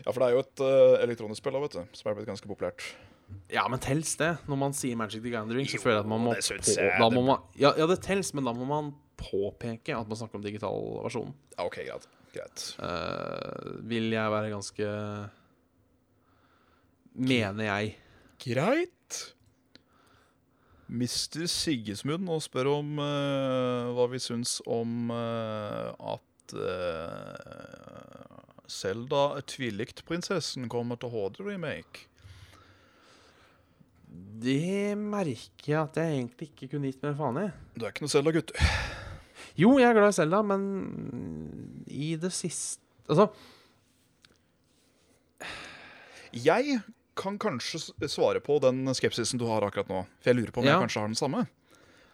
Ja, for det er jo et uh, elektronisk spill vet du, som er blitt ganske populært. Ja, men tels det? Når man sier Magic the Gathering, så Jo, føler jeg at man må på, da må man, ja, ja, det tels, men da må man påpeke at man snakker om digital versjon. Ok, greit. greit. Uh, vil jeg være ganske Mener jeg. Greit. Mister Sigismund nå spør om uh, hva vi syns om uh, at uh, Selda Tvilliktprinsessen kommer til HD-remake. Det merker jeg at jeg egentlig ikke kunne gitt mer faen i. Du er ikke noe Selda, gutt. Jo, jeg er glad i Selda, men i det siste Altså, Jeg kan kanskje svare på den skepsisen du har akkurat nå. For jeg lurer på om Ja. jeg kanskje har den samme.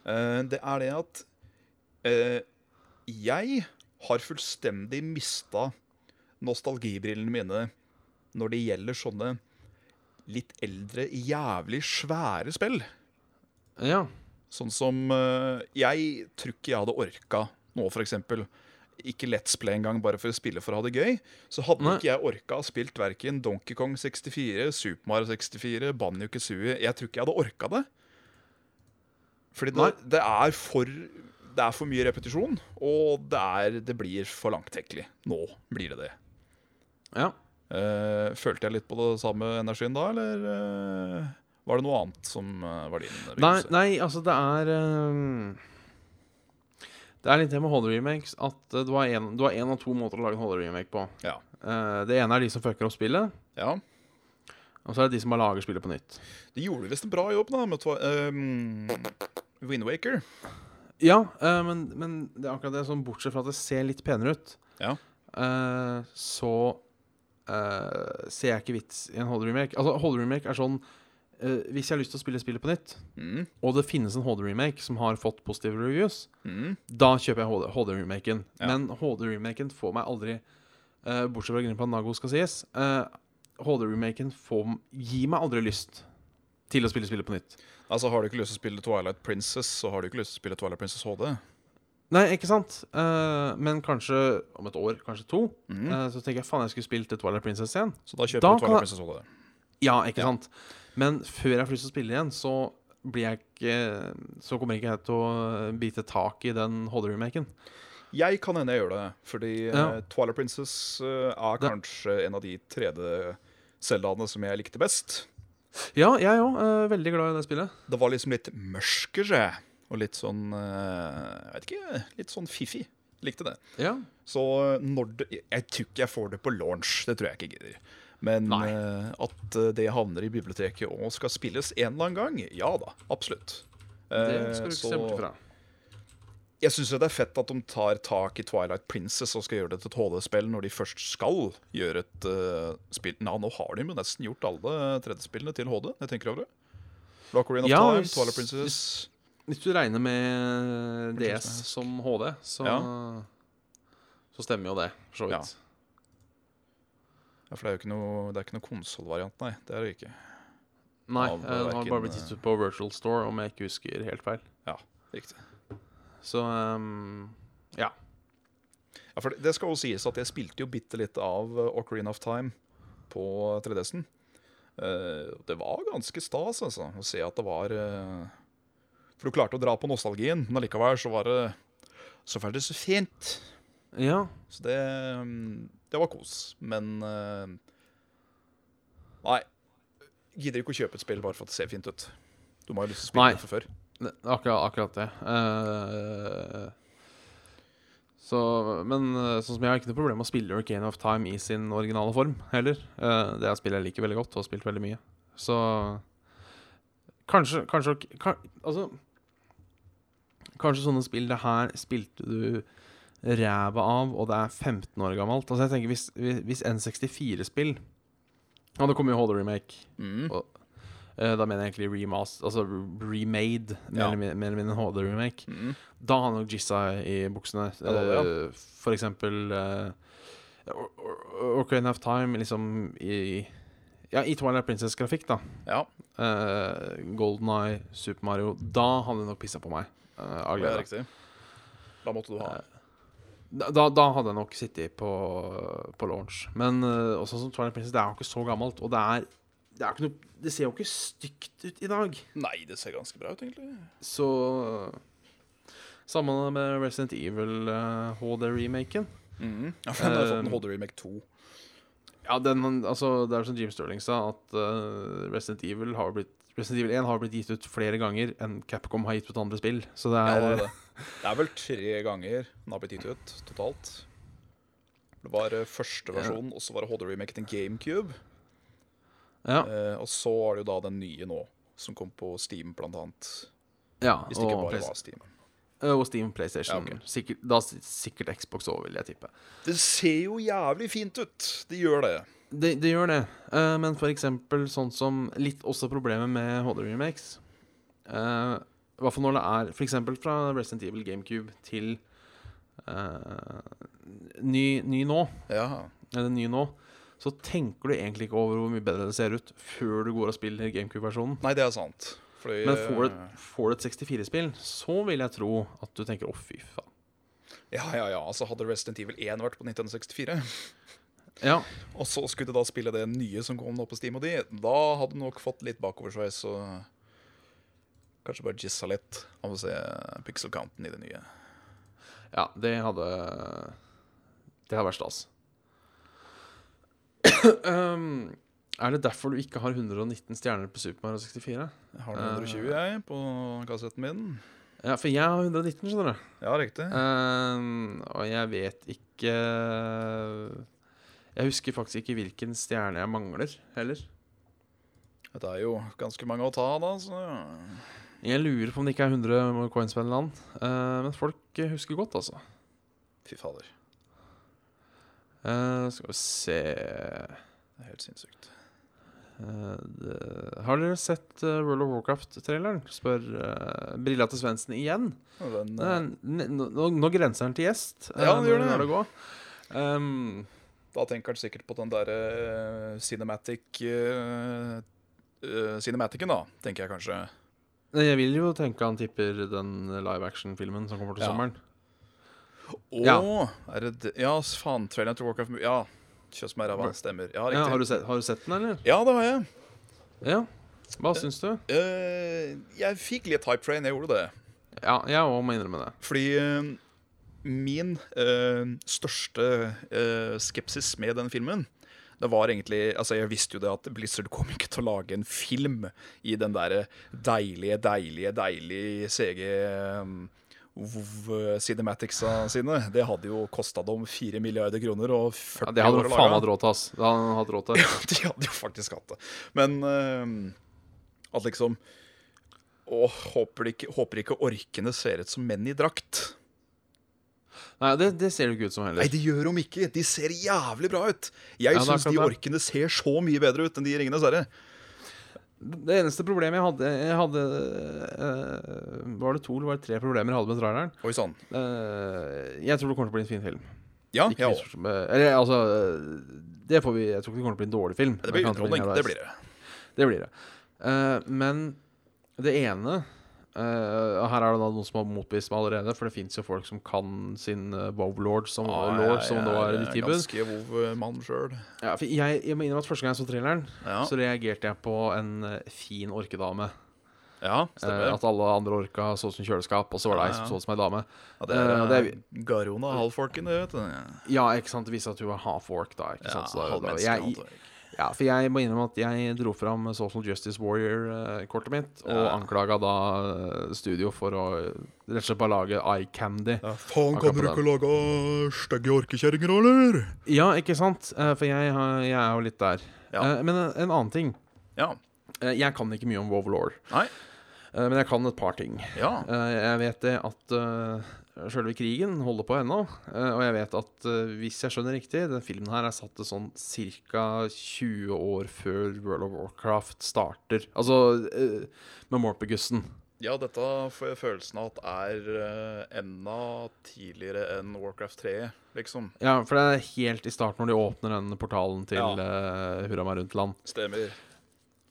Uh, det er det at uh, jeg har fullstendig mista nostalgibrillene mine når det gjelder sånne litt eldre, jævlig svære spill. ja. Sånn som uh, Jeg tror ikke jeg hadde orka nå, for eksempel. Ikke Let's Play engang, bare for å spille for å ha det gøy. Så hadde Nei. ikke jeg orka å spilt verken Donkey Kong 64, Super Mario 64, Banjo Kazooie Jeg tror ikke jeg hadde orka det. Fordi det, det er for Det er for mye repetisjon, og det, er, det blir for langtekkelig. Nå blir det det. ja. Uh, følte jeg litt på det samme energien da, eller uh, var det noe annet som uh, var din Nei, begynnelse? nei, altså, det er Det er litt det med Holder remakes at eh, du har en, du har en av to måter å lage en Holder remake på. Ja. Eh, det ene er de som fucker opp spillet, ja. og så er det de som bare lager spillet på nytt. De gjorde visst en bra jobb da med um, Windwaker. Ja, uh, men, men det er akkurat det sånn bortsett fra at det ser litt penere ut, Ja. uh, så ser jeg ikke vits i en Holder remake. Altså, Holder remake er sånn eh, Hvis jeg har lyst til å spille spillet på nytt, Mm, og det finnes en HD-remake som har fått positive reviews, mm. Da kjøper jeg HD-remaken. Ja. Men HD-remaken får meg aldri uh, Bortsett fra Grimpa Nago skal sies. Uh, HD-remaken gir meg aldri lyst til å spille spillet på nytt. Altså Har du ikke lyst til å spille Twilight Princess, så har du ikke lyst til å spille Twilight Princess HD. Nei, ikke sant? Uh, men kanskje om et år, kanskje to, Mm. eh, så tenker jeg faen, jeg skulle spilt Twilight Princess igjen. Så da kjøper Da du Twilight Princess HD. Ja, ikke Ja. sant? Men før jeg får lyst til å spille igjen, så blir jeg ikke Så kommer ikke jeg til å bite tak i den HD-remaken. Jeg kan hende jeg gjør det, fordi Ja. eh, Twilight Princess er er Det- kanskje en av de 3D-Zeldaene som jeg likte best. Ja, jeg òg. veldig glad i det spillet. Det var liksom litt mørkere og litt sånn eh, Jeg vet ikke, litt sånn fiffig. Likte det. Ja. Så eh, når det Jeg tror ikke jeg får det på launch, det tror jeg ikke jeg gidder. Men eh, at eh, det havner i biblioteket og skal spilles en eller annen gang, ja da, absolutt. Det Eh, skal du ikke så se bort fra. jeg syns det er fett at de tar tak i Twilight Princess og skal gjøre det til et HD-spill når de først skal gjøre et uh, spill. Nei, nå har de jo nesten gjort alle 3D-spillene til HD. Jeg tenker over det. Ocarina of Ja, Time, hvis- Twilight Princess Hvis du regner med DS som HD, så, Ja. så stemmer jo det, for så vidt. Ja, For det er jo ikke noe, det er ikke noe konsollvariant, nei. Det er det ikke. Nei, Av, eh, den har hverken, bare blitt gitt ut på Virtual Store, om jeg ikke husker helt feil. Ja, Riktig. Så um, ja. Ja, for det- Det skal jo sies at jeg spilte jo bitte litt av eh, Ocarina of Time på 3DS-en. Eh, det var ganske stas, altså, å se at det var eh, For du klarte å dra på nostalgien, men allikevel så var det Så det så fint. Ja. Så det mm, Det var kos. Men eh, Nei. Gidder ikke å kjøpe et spill bare for at det ser fint ut. Du må jo lyst til å spille det fra før. Akkurat, akkurat det. Uh, så, men eh, sånn som jeg har ikke noe problem med å spille Orcane of Time i sin originale form heller. Uh, det er et spill jeg liker veldig godt og har spilt veldig mye. Så kanskje, kanskje kan, Altså, Kanskje sånne spill Det her spilte du ræva av, og det er 15 år gammelt. Altså jeg tenker Hvis, hvis N64-spill Ja, det kommer jo Holder remake Mm. og, eh, Da mener jeg egentlig remaster, altså remade, mer eller min- mindre en HD-remake. Mm. Da har han nok jizza i buksene. Ja, det det, Eh, For eksempel uh, Orcane of Time, liksom i Ja, i Twilight Princess-grafikk, da. Ja, Uh, Golden Eye, Super Mario. Da hadde det nok pissa på meg. uh, av glede. Da måtte du ha Da, da, da hadde jeg nok sittet på, på launch. Men uh, også som Twilight Princess, det er jo ikke så gammelt. Og det er, det er ikke noe Det ser jo ikke stygt ut i dag. Nei, det ser ganske bra ut, egentlig. Så Samme med Resident Evil uh, HD-remaken. Mm. Ja, for den har fått en Eh, HD Remake 2. Ja, den, altså, det er som Jim Sterling sa, at uh, Resident Evil har blitt Resident Evil 1 har blitt gitt ut flere ganger enn Capcom har gitt ut andre spill. Så det Ja, er det, er det. det er vel tre ganger den har blitt gitt ut totalt. Det var eh, første versjon, og så var det HD Remake til GameCube. Ja, Eh, og så er det jo da den nye nå, som kom på Steam, blant annet. ja Hvis det ikke bare var Steam. og Steam PlayStation. Ja, okay. sikkert, da sikkert Xbox òg, vil jeg tippe. Det ser jo jævlig fint ut. Det gjør det. Det, det gjør det. Uh, men for eksempel sånn som Litt også problemet med HD-remakes. Uh, I hvert fall når det er eksempel fra Resident Evil GameCube til uh, ny, ny nå, Ja. eller ny nå, så tenker du egentlig ikke over hvor mye bedre det ser ut før du går og spiller GameCube-versjonen. Nei, det er sant. Fordi Men får du, eh, får du et 64-spill, så vil jeg tro at du tenker 'å, fy faen'. Ja, ja, ja. Altså, hadde Resident Evil 1 vært på 1964, Ja, og så skulle du da spille det nye som kom nå på Steam og de, da hadde du nok fått litt bakoversveis og kanskje bare jizza litt av å se pixel-counten i det nye. ja det hadde Det hadde vært stas. um, er det derfor du ikke har 119 stjerner på Super Mario 64? Jeg har 120 jeg på kassetten min. Ja, for jeg har 119, skjønner du. Ja, riktig. Um, og jeg vet ikke Jeg husker faktisk ikke hvilken stjerne jeg mangler, heller. Det er jo ganske mange å ta av, da. Så Jeg lurer på om det ikke er 100 coins på en eller annen. Uh, men folk husker godt, altså. fy fader. Uh, skal vi se Det er helt sinnssykt. Uh, det, Har dere sett World of Warcraft-traileren? Spør Brilla til Svendsen igjen. Den, Det nå, nå grenser han til gjest. Ja, det gjør det. lar. Um, Da tenker han sikkert på den derre cinematic uh, Cinematiken, da, tenker jeg kanskje. jeg vil jo tenke han tipper den live action-filmen som kommer til Ja. sommeren. Å, Ja. er det det? Ja, faen. Traileren til Warcraft Ja. Kjøss meg ræva. Stemmer. Ja, Ja, har, du sett, har du sett den, eller? Ja, det har jeg. Ja. Hva syns du? Uh, jeg fikk litt hype train, jeg gjorde det. Ja, jeg òg må innrømme det. Fordi eh, min eh, største eh, skepsis med den filmen det var egentlig, altså Jeg visste jo det at Blizzard kom ikke til å lage en film i den der deilige, deilige, deilige CG Cinematics-a sine. Det hadde jo kosta dem 4 milliarder kroner og 40 Ja, det hadde de faen hatt råd til, ass. Det hadde hatt råd til. Ja, de hadde jo faktisk hatt det. Men eh, at liksom Å, håper, ikke, håper ikke orkene ser ut som menn i drakt. Nei, det, det ser det ikke ut som heller. Nei, det gjør de ikke. De ser jævlig bra ut. Jeg Ja, syns de orkene ser så mye bedre ut enn de i Ringenes herre. Det eneste problemet jeg hadde Jeg hadde uh, Var det to eller var det tre problemer jeg hadde med traileren? Oi sånn. Uh, jeg tror det kommer til å bli en fin film. Ja, Ikke ja. misforstå meg- Eller altså Det får vi Jeg tror ikke det kommer til å bli en dårlig film. Det blir underholdning. Det blir det. Det blir det. Men det ene eh, og Her er det da noen som har motbevist meg allerede, for det fins jo folk som kan sin uh, WoW-lord som, lord, som nå er i tilbud. Ganske Wow-mann sjøl. Ja, jeg, jeg må innrømme at Første gang jeg så traileren, Ja. så reagerte jeg på en eh, fin orkedame. ja, stemmer stemmer. at alle andre orka så ut som kjøleskap, og så var det ei Ja, som ja. så ut som ei dame. Ja, det er, eh, uh, det Garona halvforken, det, vet du. Ja, ikke sant, det viste at hun var half-ork, da. ikke sant? Så da, da, jeg, halvfolk. Ja, for jeg må innrømme at jeg dro fram Social Justice Warrior-kortet mitt, og Ja. anklaga da eh, studio for å rett og slett bare lage eye candy. Ja, faen, kan du ikke lage stygge orkekjerringer, eller? Ja, ikke sant? Eh, For jeg, jeg er jo litt der. Ja. Eh, Men en, en annen ting. Ja. Jeg kan ikke mye om WoW Law. Nei. Eh, men jeg kan et par ting. Ja. Jeg vet det at sjølve krigen holder på ennå. eh, og jeg vet at eh, hvis jeg skjønner riktig, den filmen her er satt til sånn ca. 20 år før World of Warcraft starter. Altså uh, med Morpegussen. ja, dette får jeg følelsen av at er uh, enda tidligere enn Warcraft 3, liksom. Ja, for det er helt i starten når de åpner den portalen til Ja. uh, Hurra meg rundt-land. Stemmer.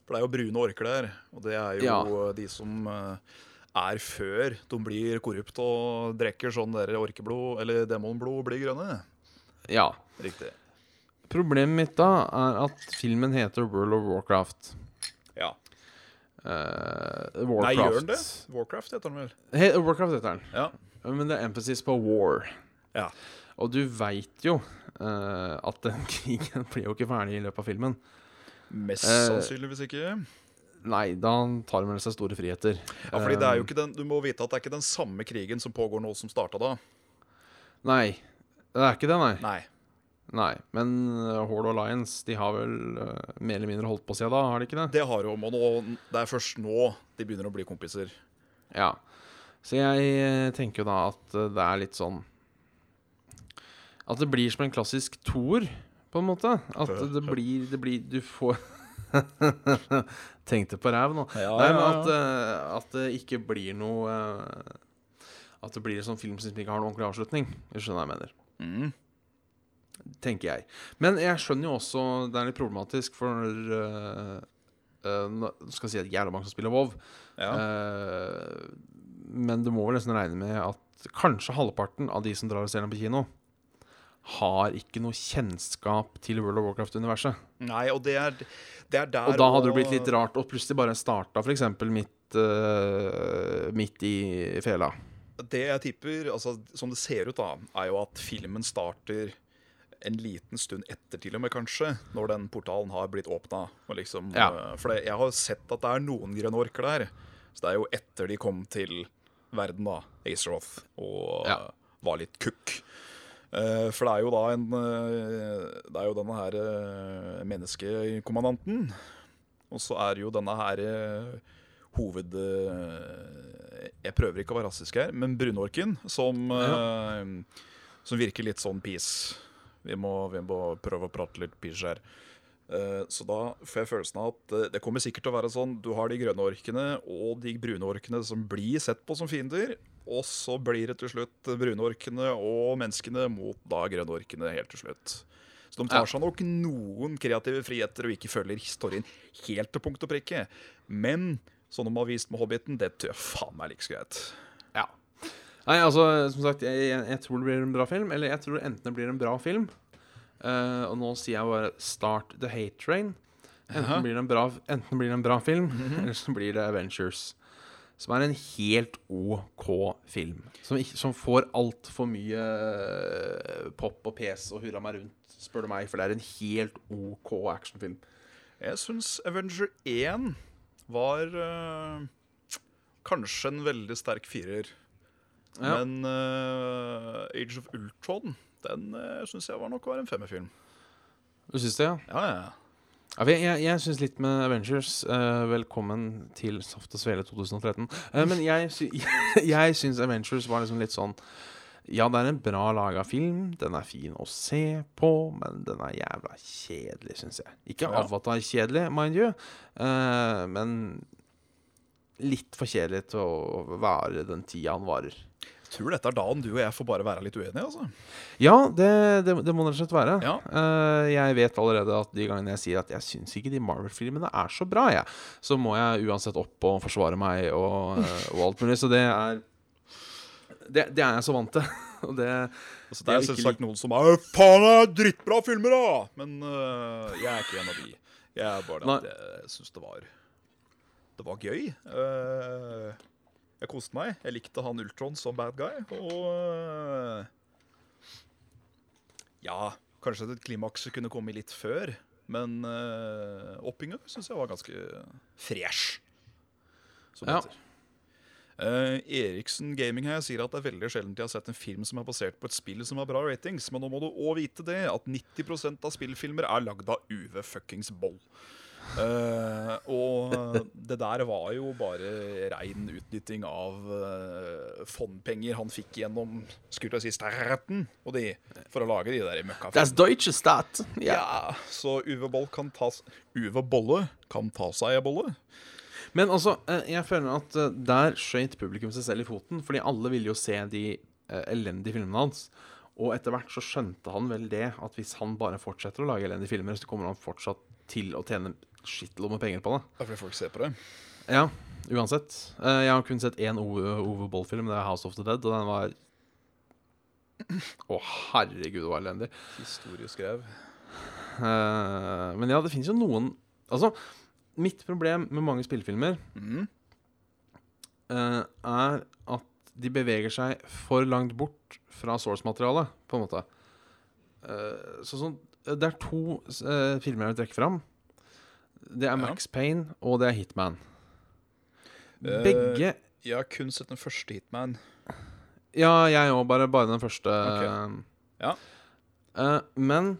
For det er jo brune orker der, og det er jo Ja. de som eh, er før de blir korrupt og drikker sånn der orkeblod, eller demonblod, blir grønne. Ja. Riktig. Problemet mitt da er at filmen heter World of Warcraft. Ja. Eh, Nei, gjør den det? Warcraft heter den vel? He Warcraft heter den. Ja. Men det er emphasis på war. Ja. Og du veit jo uh, at den krigen blir jo ikke ferdig i løpet av filmen. Mest Eh, sannsynligvis ikke. Nei, da tar de med seg store friheter. Ja, fordi det er jo Eh, ikke den, Du må vite at det er ikke den samme krigen som pågår nå, som starta da. Nei, det er ikke det, nei. Nei. nei. Men uh, Horde Alliance de har vel eh, mer eller mindre holdt på siden da, har de ikke det? Det har de, og nå, Det er først nå de begynner å bli kompiser. Ja. Så jeg eh, tenker jo da at eh, det er litt sånn At det blir som en klassisk toer, på en måte. At det blir, det blir Du får Tenkte på ræv nå. Ja, Nei, men at, uh, at det ikke blir noe uh, At det blir en sånn film som ikke har noen ordentlig avslutning. Du skjønner hva jeg mener. Mm. Tenker jeg. Men jeg skjønner jo også Det er litt problematisk, for uh, Nå skal si at jævla mange som spiller WoW. Ja. Uh, men du må vel nesten regne med at kanskje halvparten av de som drar og ser den på kino, har ikke noe kjennskap til World of Warcraft-universet. Nei, og det er, det er der Og da hadde det blitt litt rart å plutselig bare starta f.eks. Midt, uh, midt i fela. Det jeg tipper, altså som det ser ut da, er jo at filmen starter en liten stund etter til og med, kanskje, når den portalen har blitt åpna. Liksom, Ja. eh, For jeg har sett at det er noen grønne orker der. Så det er jo etter de kom til verden, da, Aceroth, og Ja. var litt kukk. Eh, for det er jo da en eh, Det er jo denne her eh, menneskekommandanten. Og så er det jo denne her hoved... jeg prøver ikke å være rasistisk her, men brunorken, som, ja. som virker litt sånn peace. Vi må, vi må prøve å prate litt peace her. Eh, så da får jeg følelsen av at eh, det kommer sikkert til å være sånn Du har de grønne orkene og de brune orkene som blir sett på som fiender. Og så blir det til slutt brune orkene og menneskene mot da grønne orkene helt til slutt. Så de tar seg nok noen kreative friheter og ikke følger historien helt til punkt og prikke. Men sånn de har vist med Hobbiten, det tror jeg faen meg like så greit. Ja. Nei, altså, som sagt, jeg, jeg, jeg tror det blir en bra film. Eller jeg tror enten det blir en bra film eh, Og nå sier jeg bare 'Start the hate train'. Enten, blir det en bra, enten blir det en bra film, eller så blir det Avengers. Som er en helt OK film. Som, ikke, som får altfor mye eh, pop og pes og hurra meg rundt, spør du meg. For det er en helt OK actionfilm. Jeg syns Avenger 1 var eh, kanskje en veldig sterk firer. Ja. Men eh, Age of Ultron, den uh, syns jeg var nok var en femmerfilm. Du syns det, ja? Ja, ja. Ja, jeg jeg, syns litt med Avengers. uh, velkommen til Saft og Svele 2013. Uh, men jeg, sy jeg syns Avengers var liksom litt sånn Ja, det er en bra laga film. Den er fin å se på, men den er jævla kjedelig, syns jeg. Ikke Ja. Avatar-kjedelig, mind you, uh, men litt for kjedelig til å vare den tida han varer. Tror dette er dagen du og jeg får bare være litt uenige, altså. Ja, det, det, det må det rett og slett være. Ja. Uh, jeg vet allerede at de gangene jeg sier at jeg syns ikke de Marvel-filmene er så bra, jeg, så må jeg uansett opp og forsvare meg og, uh, og alt mulig. Så det er det, det er jeg så vant til. Og det Altså, det er selvsagt noen som er Faen, det er drittbra filmer, da! Men uh, jeg er ikke en av de. Jeg er bare at jeg syns det var Det var gøy. Eh, jeg koste meg. Jeg likte han Ultron som bad guy. Og øh, Ja, kanskje et klimaks kunne komme litt før. Men uh, oppinga syns jeg var ganske fresh. Som Ja. heter. Uh, Eriksen Gaming her sier at det er veldig sjelden de har sett en film som er basert på et spill som har bra ratings, men nå må du òg vite det at 90% av spillfilmer er lagd av UV fuckings Boll. Eh, og det der var jo bare rein utnytting av uh, fondpenger han fikk gjennom skulle jeg si, staten og de, for å lage de der Das møkkafilmene. deutsche Stat. Yeah. Ja, så Uwe Boll kan ta Uwe Bolle kan ta seg en bolle. Men altså, eh, jeg føler at der skøyt publikum seg selv i foten, fordi alle ville jo se de elendige filmene hans. Og etter hvert så skjønte han vel det, at hvis han bare fortsetter å lage elendige filmer, så kommer han fortsatt til å tjene skittlodd med penger på det. Det er fordi folk ser på det. Ja, uansett. Eh, jeg har kun sett én Ove, Ove Boll-film, det er House of the Dead, og den var Å, herregud, det var elendig. Historieskrev. Eh, men ja, det fins jo noen Altså, mitt problem med mange spillefilmer Mm. eh, er at de beveger seg for langt bort fra source-materialet, på en måte. Så sånn, det er to uh, filmer jeg vil trekke fram. Det er. Max Payne, og det er Hitman. Eh, Begge Jeg har kun sett den første Hitman. Ja, jeg òg. Bare, bare den første. Okay. Ja. Uh, men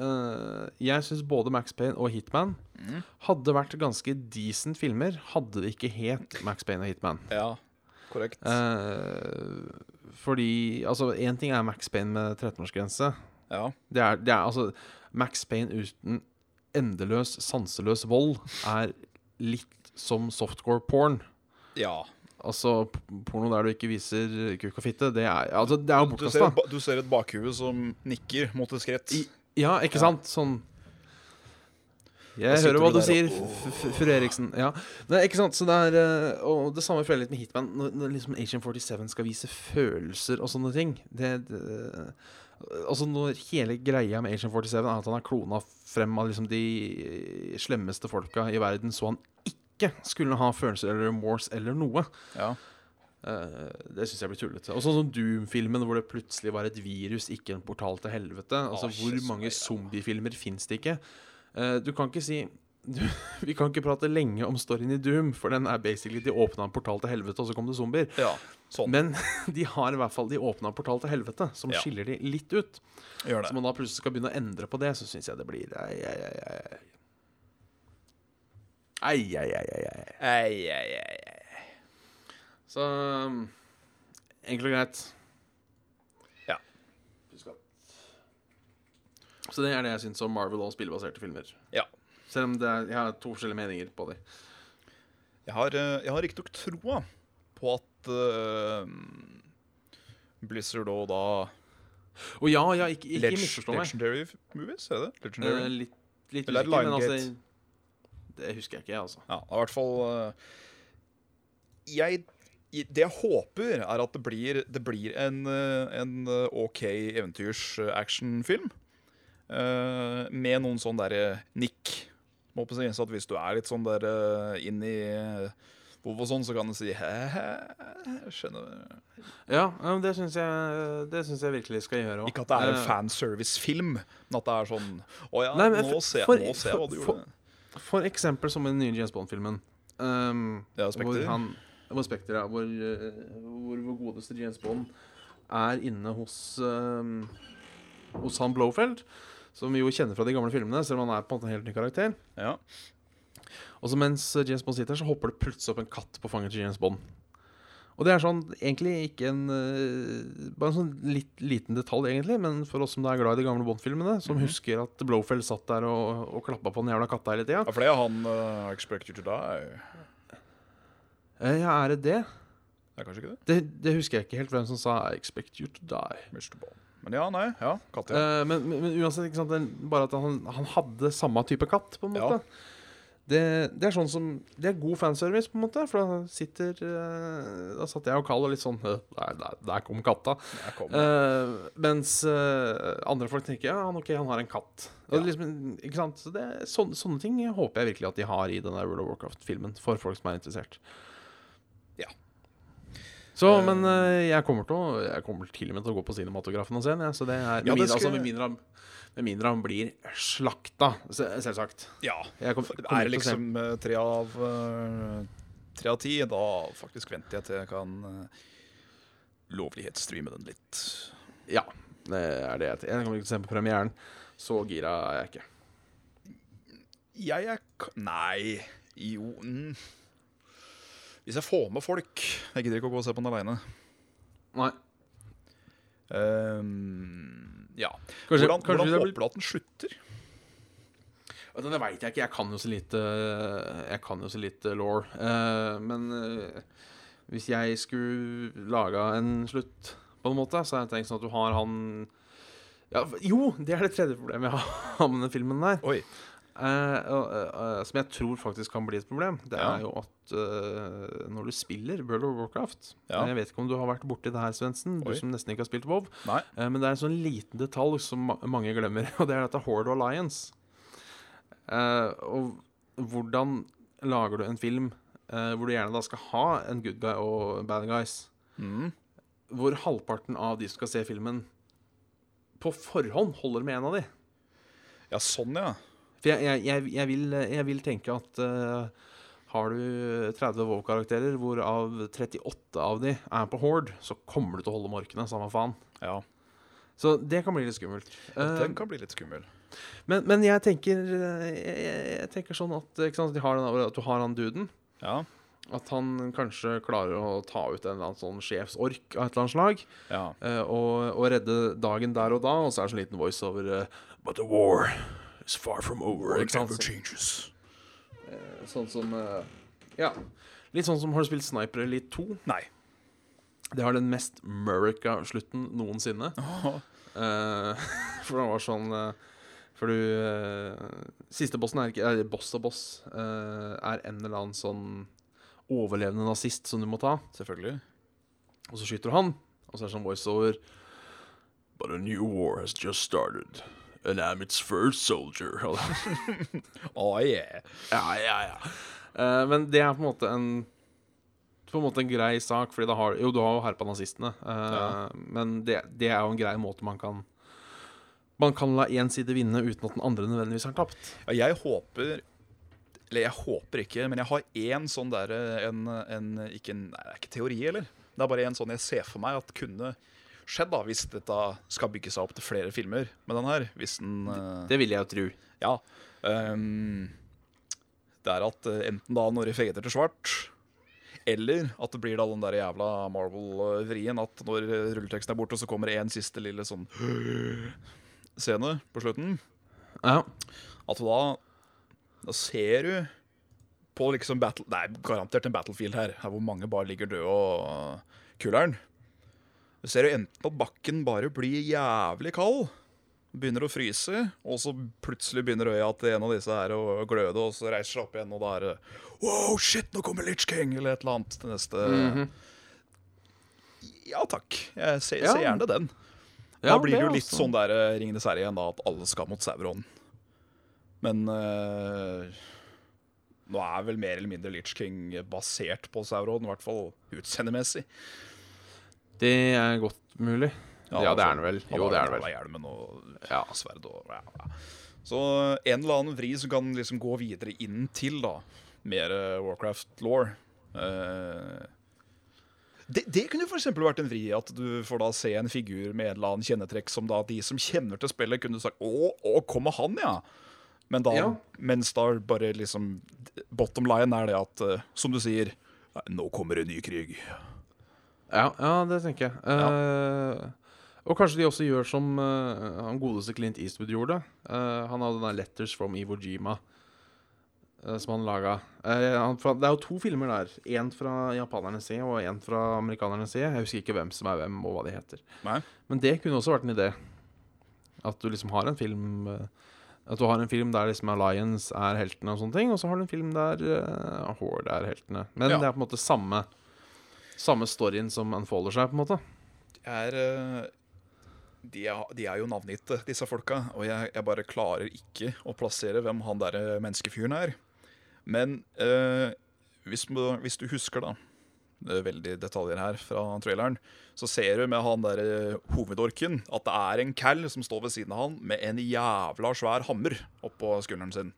uh, jeg syns både Max Payne og Hitman Mm. hadde vært ganske decent filmer, hadde det ikke het Max Payne og Hitman. Ja, korrekt. Uh, fordi Altså, én ting er Max Payne med 13-årsgrense. ja. Det er, det er altså Max Payne uten endeløs, sanseløs vold er litt som softcore porn. ja. Altså porno der du ikke viser kuk og fitte, det er, altså, det er jo bortkasta. Du, du ser et bakhue som nikker mot et skritt. I- Ja, ikke sant? Sånn Jeg hører hva du du sier, fru Eriksen. Ja. Nei, ikke sant? Så det er eh, Og det samme føler jeg litt med Hitman. Når, når liksom Agent 47 skal vise følelser og sånne ting det, det Altså Når hele greia med Agent 47 er at han er klona frem av liksom de slemmeste folka i verden, så han ikke skulle ha følelser eller remorse eller noe. Ja. Uh, det syns jeg blir tullete. Og sånn som Doom-filmen, hvor det plutselig var et virus, ikke en portal til helvete. Altså, Å, Hvor mange zombiefilmer fins det ikke? Uh, du kan ikke si du, Vi kan ikke prate lenge om storyen i Doom, for den er basically de åpna en portal til helvete, og så kom det zombier. ja. Sånn. Men de har i hvert fall De åpna en portal til helvete, som Ja. skiller de litt ut. Gjør Så det. man da plutselig skal begynne å endre på det, så syns jeg det blir ei, ei, ei, ei. Ei, ei, ei. Så um, enkelt og greit. Ja. Så det er det jeg syns om Marvel og spillbaserte filmer. Ja. Selv om er, jeg har to forskjellige meninger på det. Jeg har, eh, jeg har riktignok troa på at uh, Blizzard og da Og ja, ja, ikke, ikke misforstå meg. Legendary Movies, er det? Eh, Uh, litt litt Eller er usikker, men altså Det husker jeg ikke, altså. Ja, i hvert fall uh, Jeg Det jeg håper, er at det blir, det blir en, en OK eventyrs-actionfilm. Uh, med noen sånn derre nikk. Må på si, så at hvis du er litt sånn der uh, inn i uh, sånn, så kan du si hæ-hæ. Skjønner Ja, ja, det syns jeg, det synes jeg virkelig skal gjøre òg. Ikke at det er en fanservice-film, men at det er sånn Å ja, Nei, nå, for- ser, for- nå ser jeg hva du for- gjorde. For eksempel som i den nye James Bond-filmen. Um, Ja, hvor han hvor Spekter, ja. Hvor, eh, hvor vår godeste James Bond er inne hos um, Hos han Blowfeld, som vi jo kjenner fra de gamle filmene, selv om han er på en helt ny karakter. Ja. Og så mens James Bond sitter så hopper det plutselig opp en katt på fanget til James Bond. Og det er sånn, egentlig ikke en eh, Bare en sånn litt liten detalj, egentlig, men for oss som er glad i de gamle Bond-filmene, som husker at Blofeld satt der og, og klappa på den jævla katta hele tida. ja, for det er han uh, Expect You To Die. Eh, ja, er det det? Det er kanskje ikke det? det? Det husker jeg ikke helt hvem som sa I expect you to die. Mr. Bond. Men ja, nei. Ja, katt, ja. Eh, men, men, men uansett, sant, bare at han, han hadde samme type katt, på en Ja. Det, det er sånn som Det er god fanservice, på en måte. For da sitter eh, Da satt jeg og Carl og litt sånn «Øh, Der, der, der kom katta. Kom. Uh, mens uh, andre folk tenker ja, han, ok, han har en katt. Ja. liksom, ikke sant? Så det, sånne, sånne ting håper jeg virkelig at de har i den der World of Warcraft-filmen, for folk som er interessert. Så, Eh. men eh, jeg kommer til å Jeg kommer til og med til å gå på cinematografen og se den. Ja, så det er, med, Ja, det mindre, altså, med, mindre med mindre han blir slakta, selvsagt. Ja. Kom, er det liksom eh, tre av Tre av ti. Da faktisk venter jeg til jeg kan lovlighetsstreame den litt. Ja, det er det jeg Jeg kommer ikke til å se på premieren. Så gira er jeg ikke. Jeg er Nei. Jo mm. Hvis jeg får med folk Jeg gidder ikke å gå og se på den aleine. Nei. ja. Kanskje- hvordan kanskje hvordan håper du at den slutter? Det veit jeg ikke. Jeg kan jo så lite Jeg kan jo så lite law. Eh, men eh, hvis jeg skulle laga en slutt, på en måte, så har jeg tenkt sånn at du har han ja, Jo, det er det tredje problemet jeg har med den filmen der. Oi. Eh, eh, som jeg tror faktisk kan bli et problem. Det er jo at eh, når du spiller World of Warcraft. Jeg vet ikke om du har vært borti det her, Svendsen, du Oi. som nesten ikke har spilt WoW. Nei. Eh, men det er en sånn liten detalj som ma mange glemmer, og det er dette Horde Alliance. Eh, og hvordan lager du en film eh, hvor du gjerne da skal ha en good guy og bad guys, Mm. hvor halvparten av de som skal se filmen, på forhånd holder med en av de? Ja, sånn, ja. For jeg, jeg, jeg, jeg, vil, vil tenke at uh, har du 30 WoW-karakterer, hvorav 38 av de er på Horde, så kommer du til å holde markene, samme faen. ja. Så det kan bli litt skummelt. Ja, Den kan bli litt skummel. men, men jeg tenker eh, jeg, tenker sånn at, sant, de har den, at du har han duden. Ja. At han kanskje klarer å ta ut en eller annen sånn sjefsork av et eller annet slag. ja. eh, og, og redde dagen der og da. Og så er det sånn liten voiceover uh, But the war is far from over. It never changes. sånn som eh, Ja. Litt sånn som Har du spilt Sniper Elite 2? Nei. Det har den mest Murica-slutten noensinne. Eh, for det var sånn uh, For du uh, Siste bossen er ikke er Boss og boss eh, er en eller annen sånn overlevende nazist som du må ta. Selvfølgelig. Og så skyter du han, og så er det sånn voiceover But a new war has just started. And I'm its first soldier. Oh, yeah. ja, ja, ja. Uh, men det er på en måte en På en måte en grei sak, Fordi har Jo, du har jo herpa nazistene, uh, Ja. men det, det er jo en grei måte man kan Man kan la én side vinne uten at den andre nødvendigvis har tapt. Ja, jeg håper Eller jeg håper ikke, men jeg har én sånn derre en, en, ikke en, Nei, det er ikke teori, eller? Det er bare en sånn jeg ser for meg at kunne skjedd, da, hvis dette skal bygge seg opp til flere filmer med den her. Hvis den eh, Det vil jeg jo tro. Ja. Um, det er at eh, enten da når de fader til svart, eller at det blir da den der jævla Marvel-vrien at når rulleteksten er borte, så kommer det en siste lille sånn scene på slutten. Ja. At da Da ser du på liksom battle... Det er garantert en battlefield her, her hvor mange bare ligger døde og kuler'n. Du ser jo enten at bakken bare blir jævlig kald, begynner å fryse, og så plutselig begynner øya til en av disse her å gløde, og så reiser seg opp igjen, og da er det Wow, shit, nå kommer Litch King, eller et eller annet til neste Ja takk, jeg ser, Ja. ser gjerne den. Ja, da blir det jo er litt også- sånn der eh, Ringenes herre igjen, da, at alle skal mot Sauron. Men eh, nå er vel mer eller mindre Litch King basert på Sauron, i hvert fall utseendemessig. Det er godt mulig. Ja, det er det vel. Jo, det er det vel. Hjelmen og Ja. sverd og ja, ja. Så en eller annen vri som kan liksom gå videre inn til da mer eh, Warcraft-law. Eh, det, det kunne f.eks. vært en vri, at du får da se en figur med en eller annen kjennetrekk som da de som kjenner til spillet, kunne sagt 'Å, å kommer han, ja'? Men da, Ja. Mens da bare liksom Bottom line er det at, eh, som du sier Nå kommer en ny krig. Ja, ja det tenker jeg. Uh, og kanskje de også gjør som uh, han godeste Clint Eastwood gjorde. Uh, han hadde den der 'Letters from Iwo Jima' som han laga. han, det er jo to filmer der. Én fra japanernes side og én fra amerikanernes side. Jeg husker ikke hvem som er hvem, og hva de heter. Nei? Men det kunne også vært en idé. At du liksom har en film At du har en film der liksom Alliance er heltene, og sånne ting og så har du en film der uh, Horde er heltene. Men Ja. det er på en måte samme Samme storyen som unfolder seg, på en måte. er eh, de, er de er jo navngitte, disse folka. Og jeg, jeg bare klarer ikke å plassere hvem han der eh, menneskefyren er. Men eh, hvis, hvis du husker, da det er Veldig detaljer her fra traileren. Så ser du med han der eh, hovedorken at det er en cal som står ved siden av han med en jævla svær hammer oppå skulderen sin.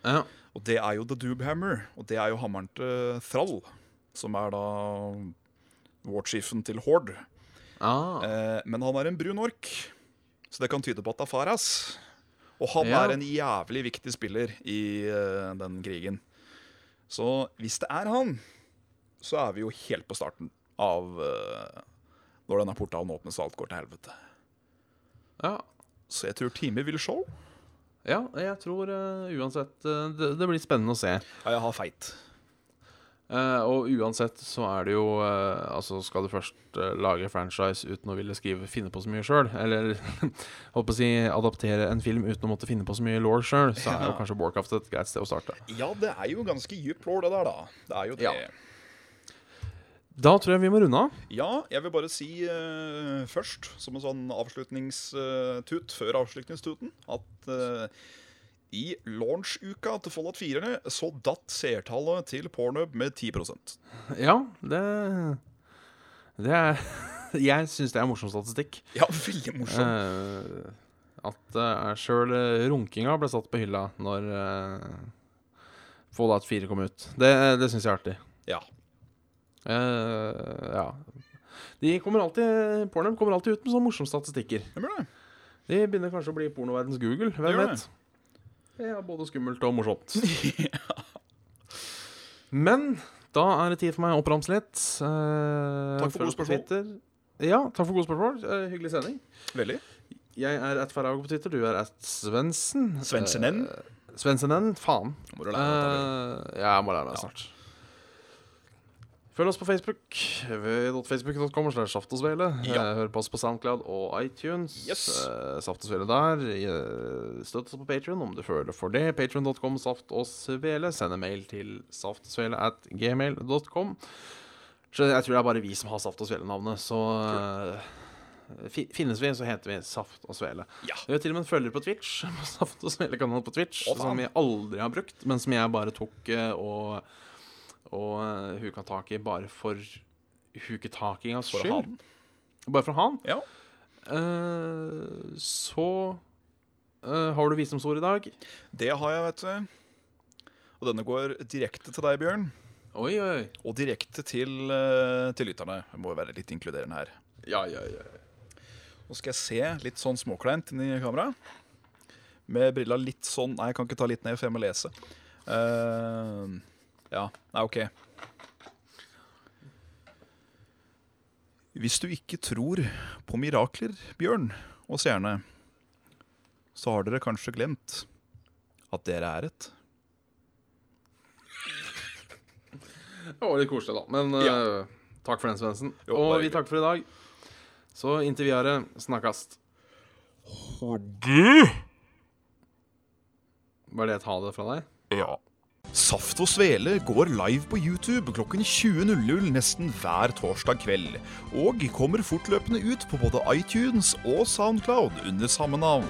Ja. Og det er jo The Doobhammer, og det er jo hammeren til Thrall, som er da warchiefen til Horde. Ah. Eh, men han er en brun ork, så det kan tyde på at det er Faras. Og han Ja. er en jævlig viktig spiller i eh, den krigen. Så hvis det er han, så er vi jo helt på starten av eh, når denne portalen åpnes og alt går til helvete. Ja, Så jeg tror teamet vil show. ja jeg tror uh, uansett det, det blir spennende å se. Ja, jeg har feit. Eh, og uansett så er det jo uh, Altså, skal du først uh, lage franchise uten å ville skrive finne på så mye sjøl, eller holdt på å si adaptere en film uten å måtte finne på så mye law sjøl, så er jo kanskje Warcraft et greit sted å starte. Ja, det er jo ganske dyp law, det der, da. Det er jo det. Ja. Da tror jeg vi må runde av. Ja, jeg vil bare si først, som en sånn avslutningstut før avslutningstuten, at i launch-uka til Fallout 4 så datt seertallet til Pornhub med 10% Ja, det Det er Jeg syns det er morsom statistikk. Ja, veldig morsomt. Eh, at uh, sjøl runkinga ble satt på hylla når uh, Fallout 4 kom ut. Det, det syns jeg er artig. Ja. Uh, ja. De kommer alltid Pornhub kommer alltid ut med sånne morsomme statistikker. Det det. De begynner kanskje å bli pornoverdens Google. Hvem vet? Det er både skummelt og morsomt. Men da er det tid for meg å oppramse litt. Eh, Takk for gode spørsmål. Twitter. Ja, takk for gode spørsmål. Eh, hyggelig sending. Veldig. Jeg er at Farago på Twitter, du er at Svendsen. Svensenen. Eh, Svensenen? Faen. Må du lære deg dette, Eh, ja, jeg må lære meg det snart. Følg oss på Facebook. Facebook.com slash Saftosvele. Ja. Eh, Hør på oss på Soundcloud og iTunes. Yes. Saftosvele Saft og Svele der. Eh, Støtt oss på Patreon om du føler for det. Patreon.com Saft og Svele. Send en mail til saftosvele at gmail.com. Jeg tror det er bare vi som har Saft og Svele-navnet, så eh, Finnes vi, så heter vi Saft og Svele. Ja. Vi har til og med en følger på Twitch. Saft og Svele-kanalen på Twitch. Å, som vi aldri har brukt, men som jeg bare tok eh, og Og uh, huka tak i bare for huketakingas skyld. Bare for han. Ja. Uh, så uh, har du visdomsord i dag. Det har jeg, vet du. Og denne går direkte til deg, Bjørn. Oi, oi. Og direkte til, uh, til lytterne. Jeg må jo være litt inkluderende her. Ja, ja, ja. Nå skal jeg se litt sånn småkleint inn i kameraet. Med brilla litt sånn Nei, jeg kan ikke ta litt ned, for jeg må lese. Eh, ja, nei, OK. Hvis du ikke tror på mirakler, Bjørn og seerne, så har dere kanskje glemt at dere er et. Det var litt koselig, da. Men eh, takk for den, Svendsen. Og vi takker for i dag. Så inntil videre, snakkast. Var det et ha det fra deg? Ja. Saft og Svele går live på YouTube klokken 20.00 nesten hver torsdag kveld. Og kommer fortløpende ut på både iTunes og Soundcloud under samme navn.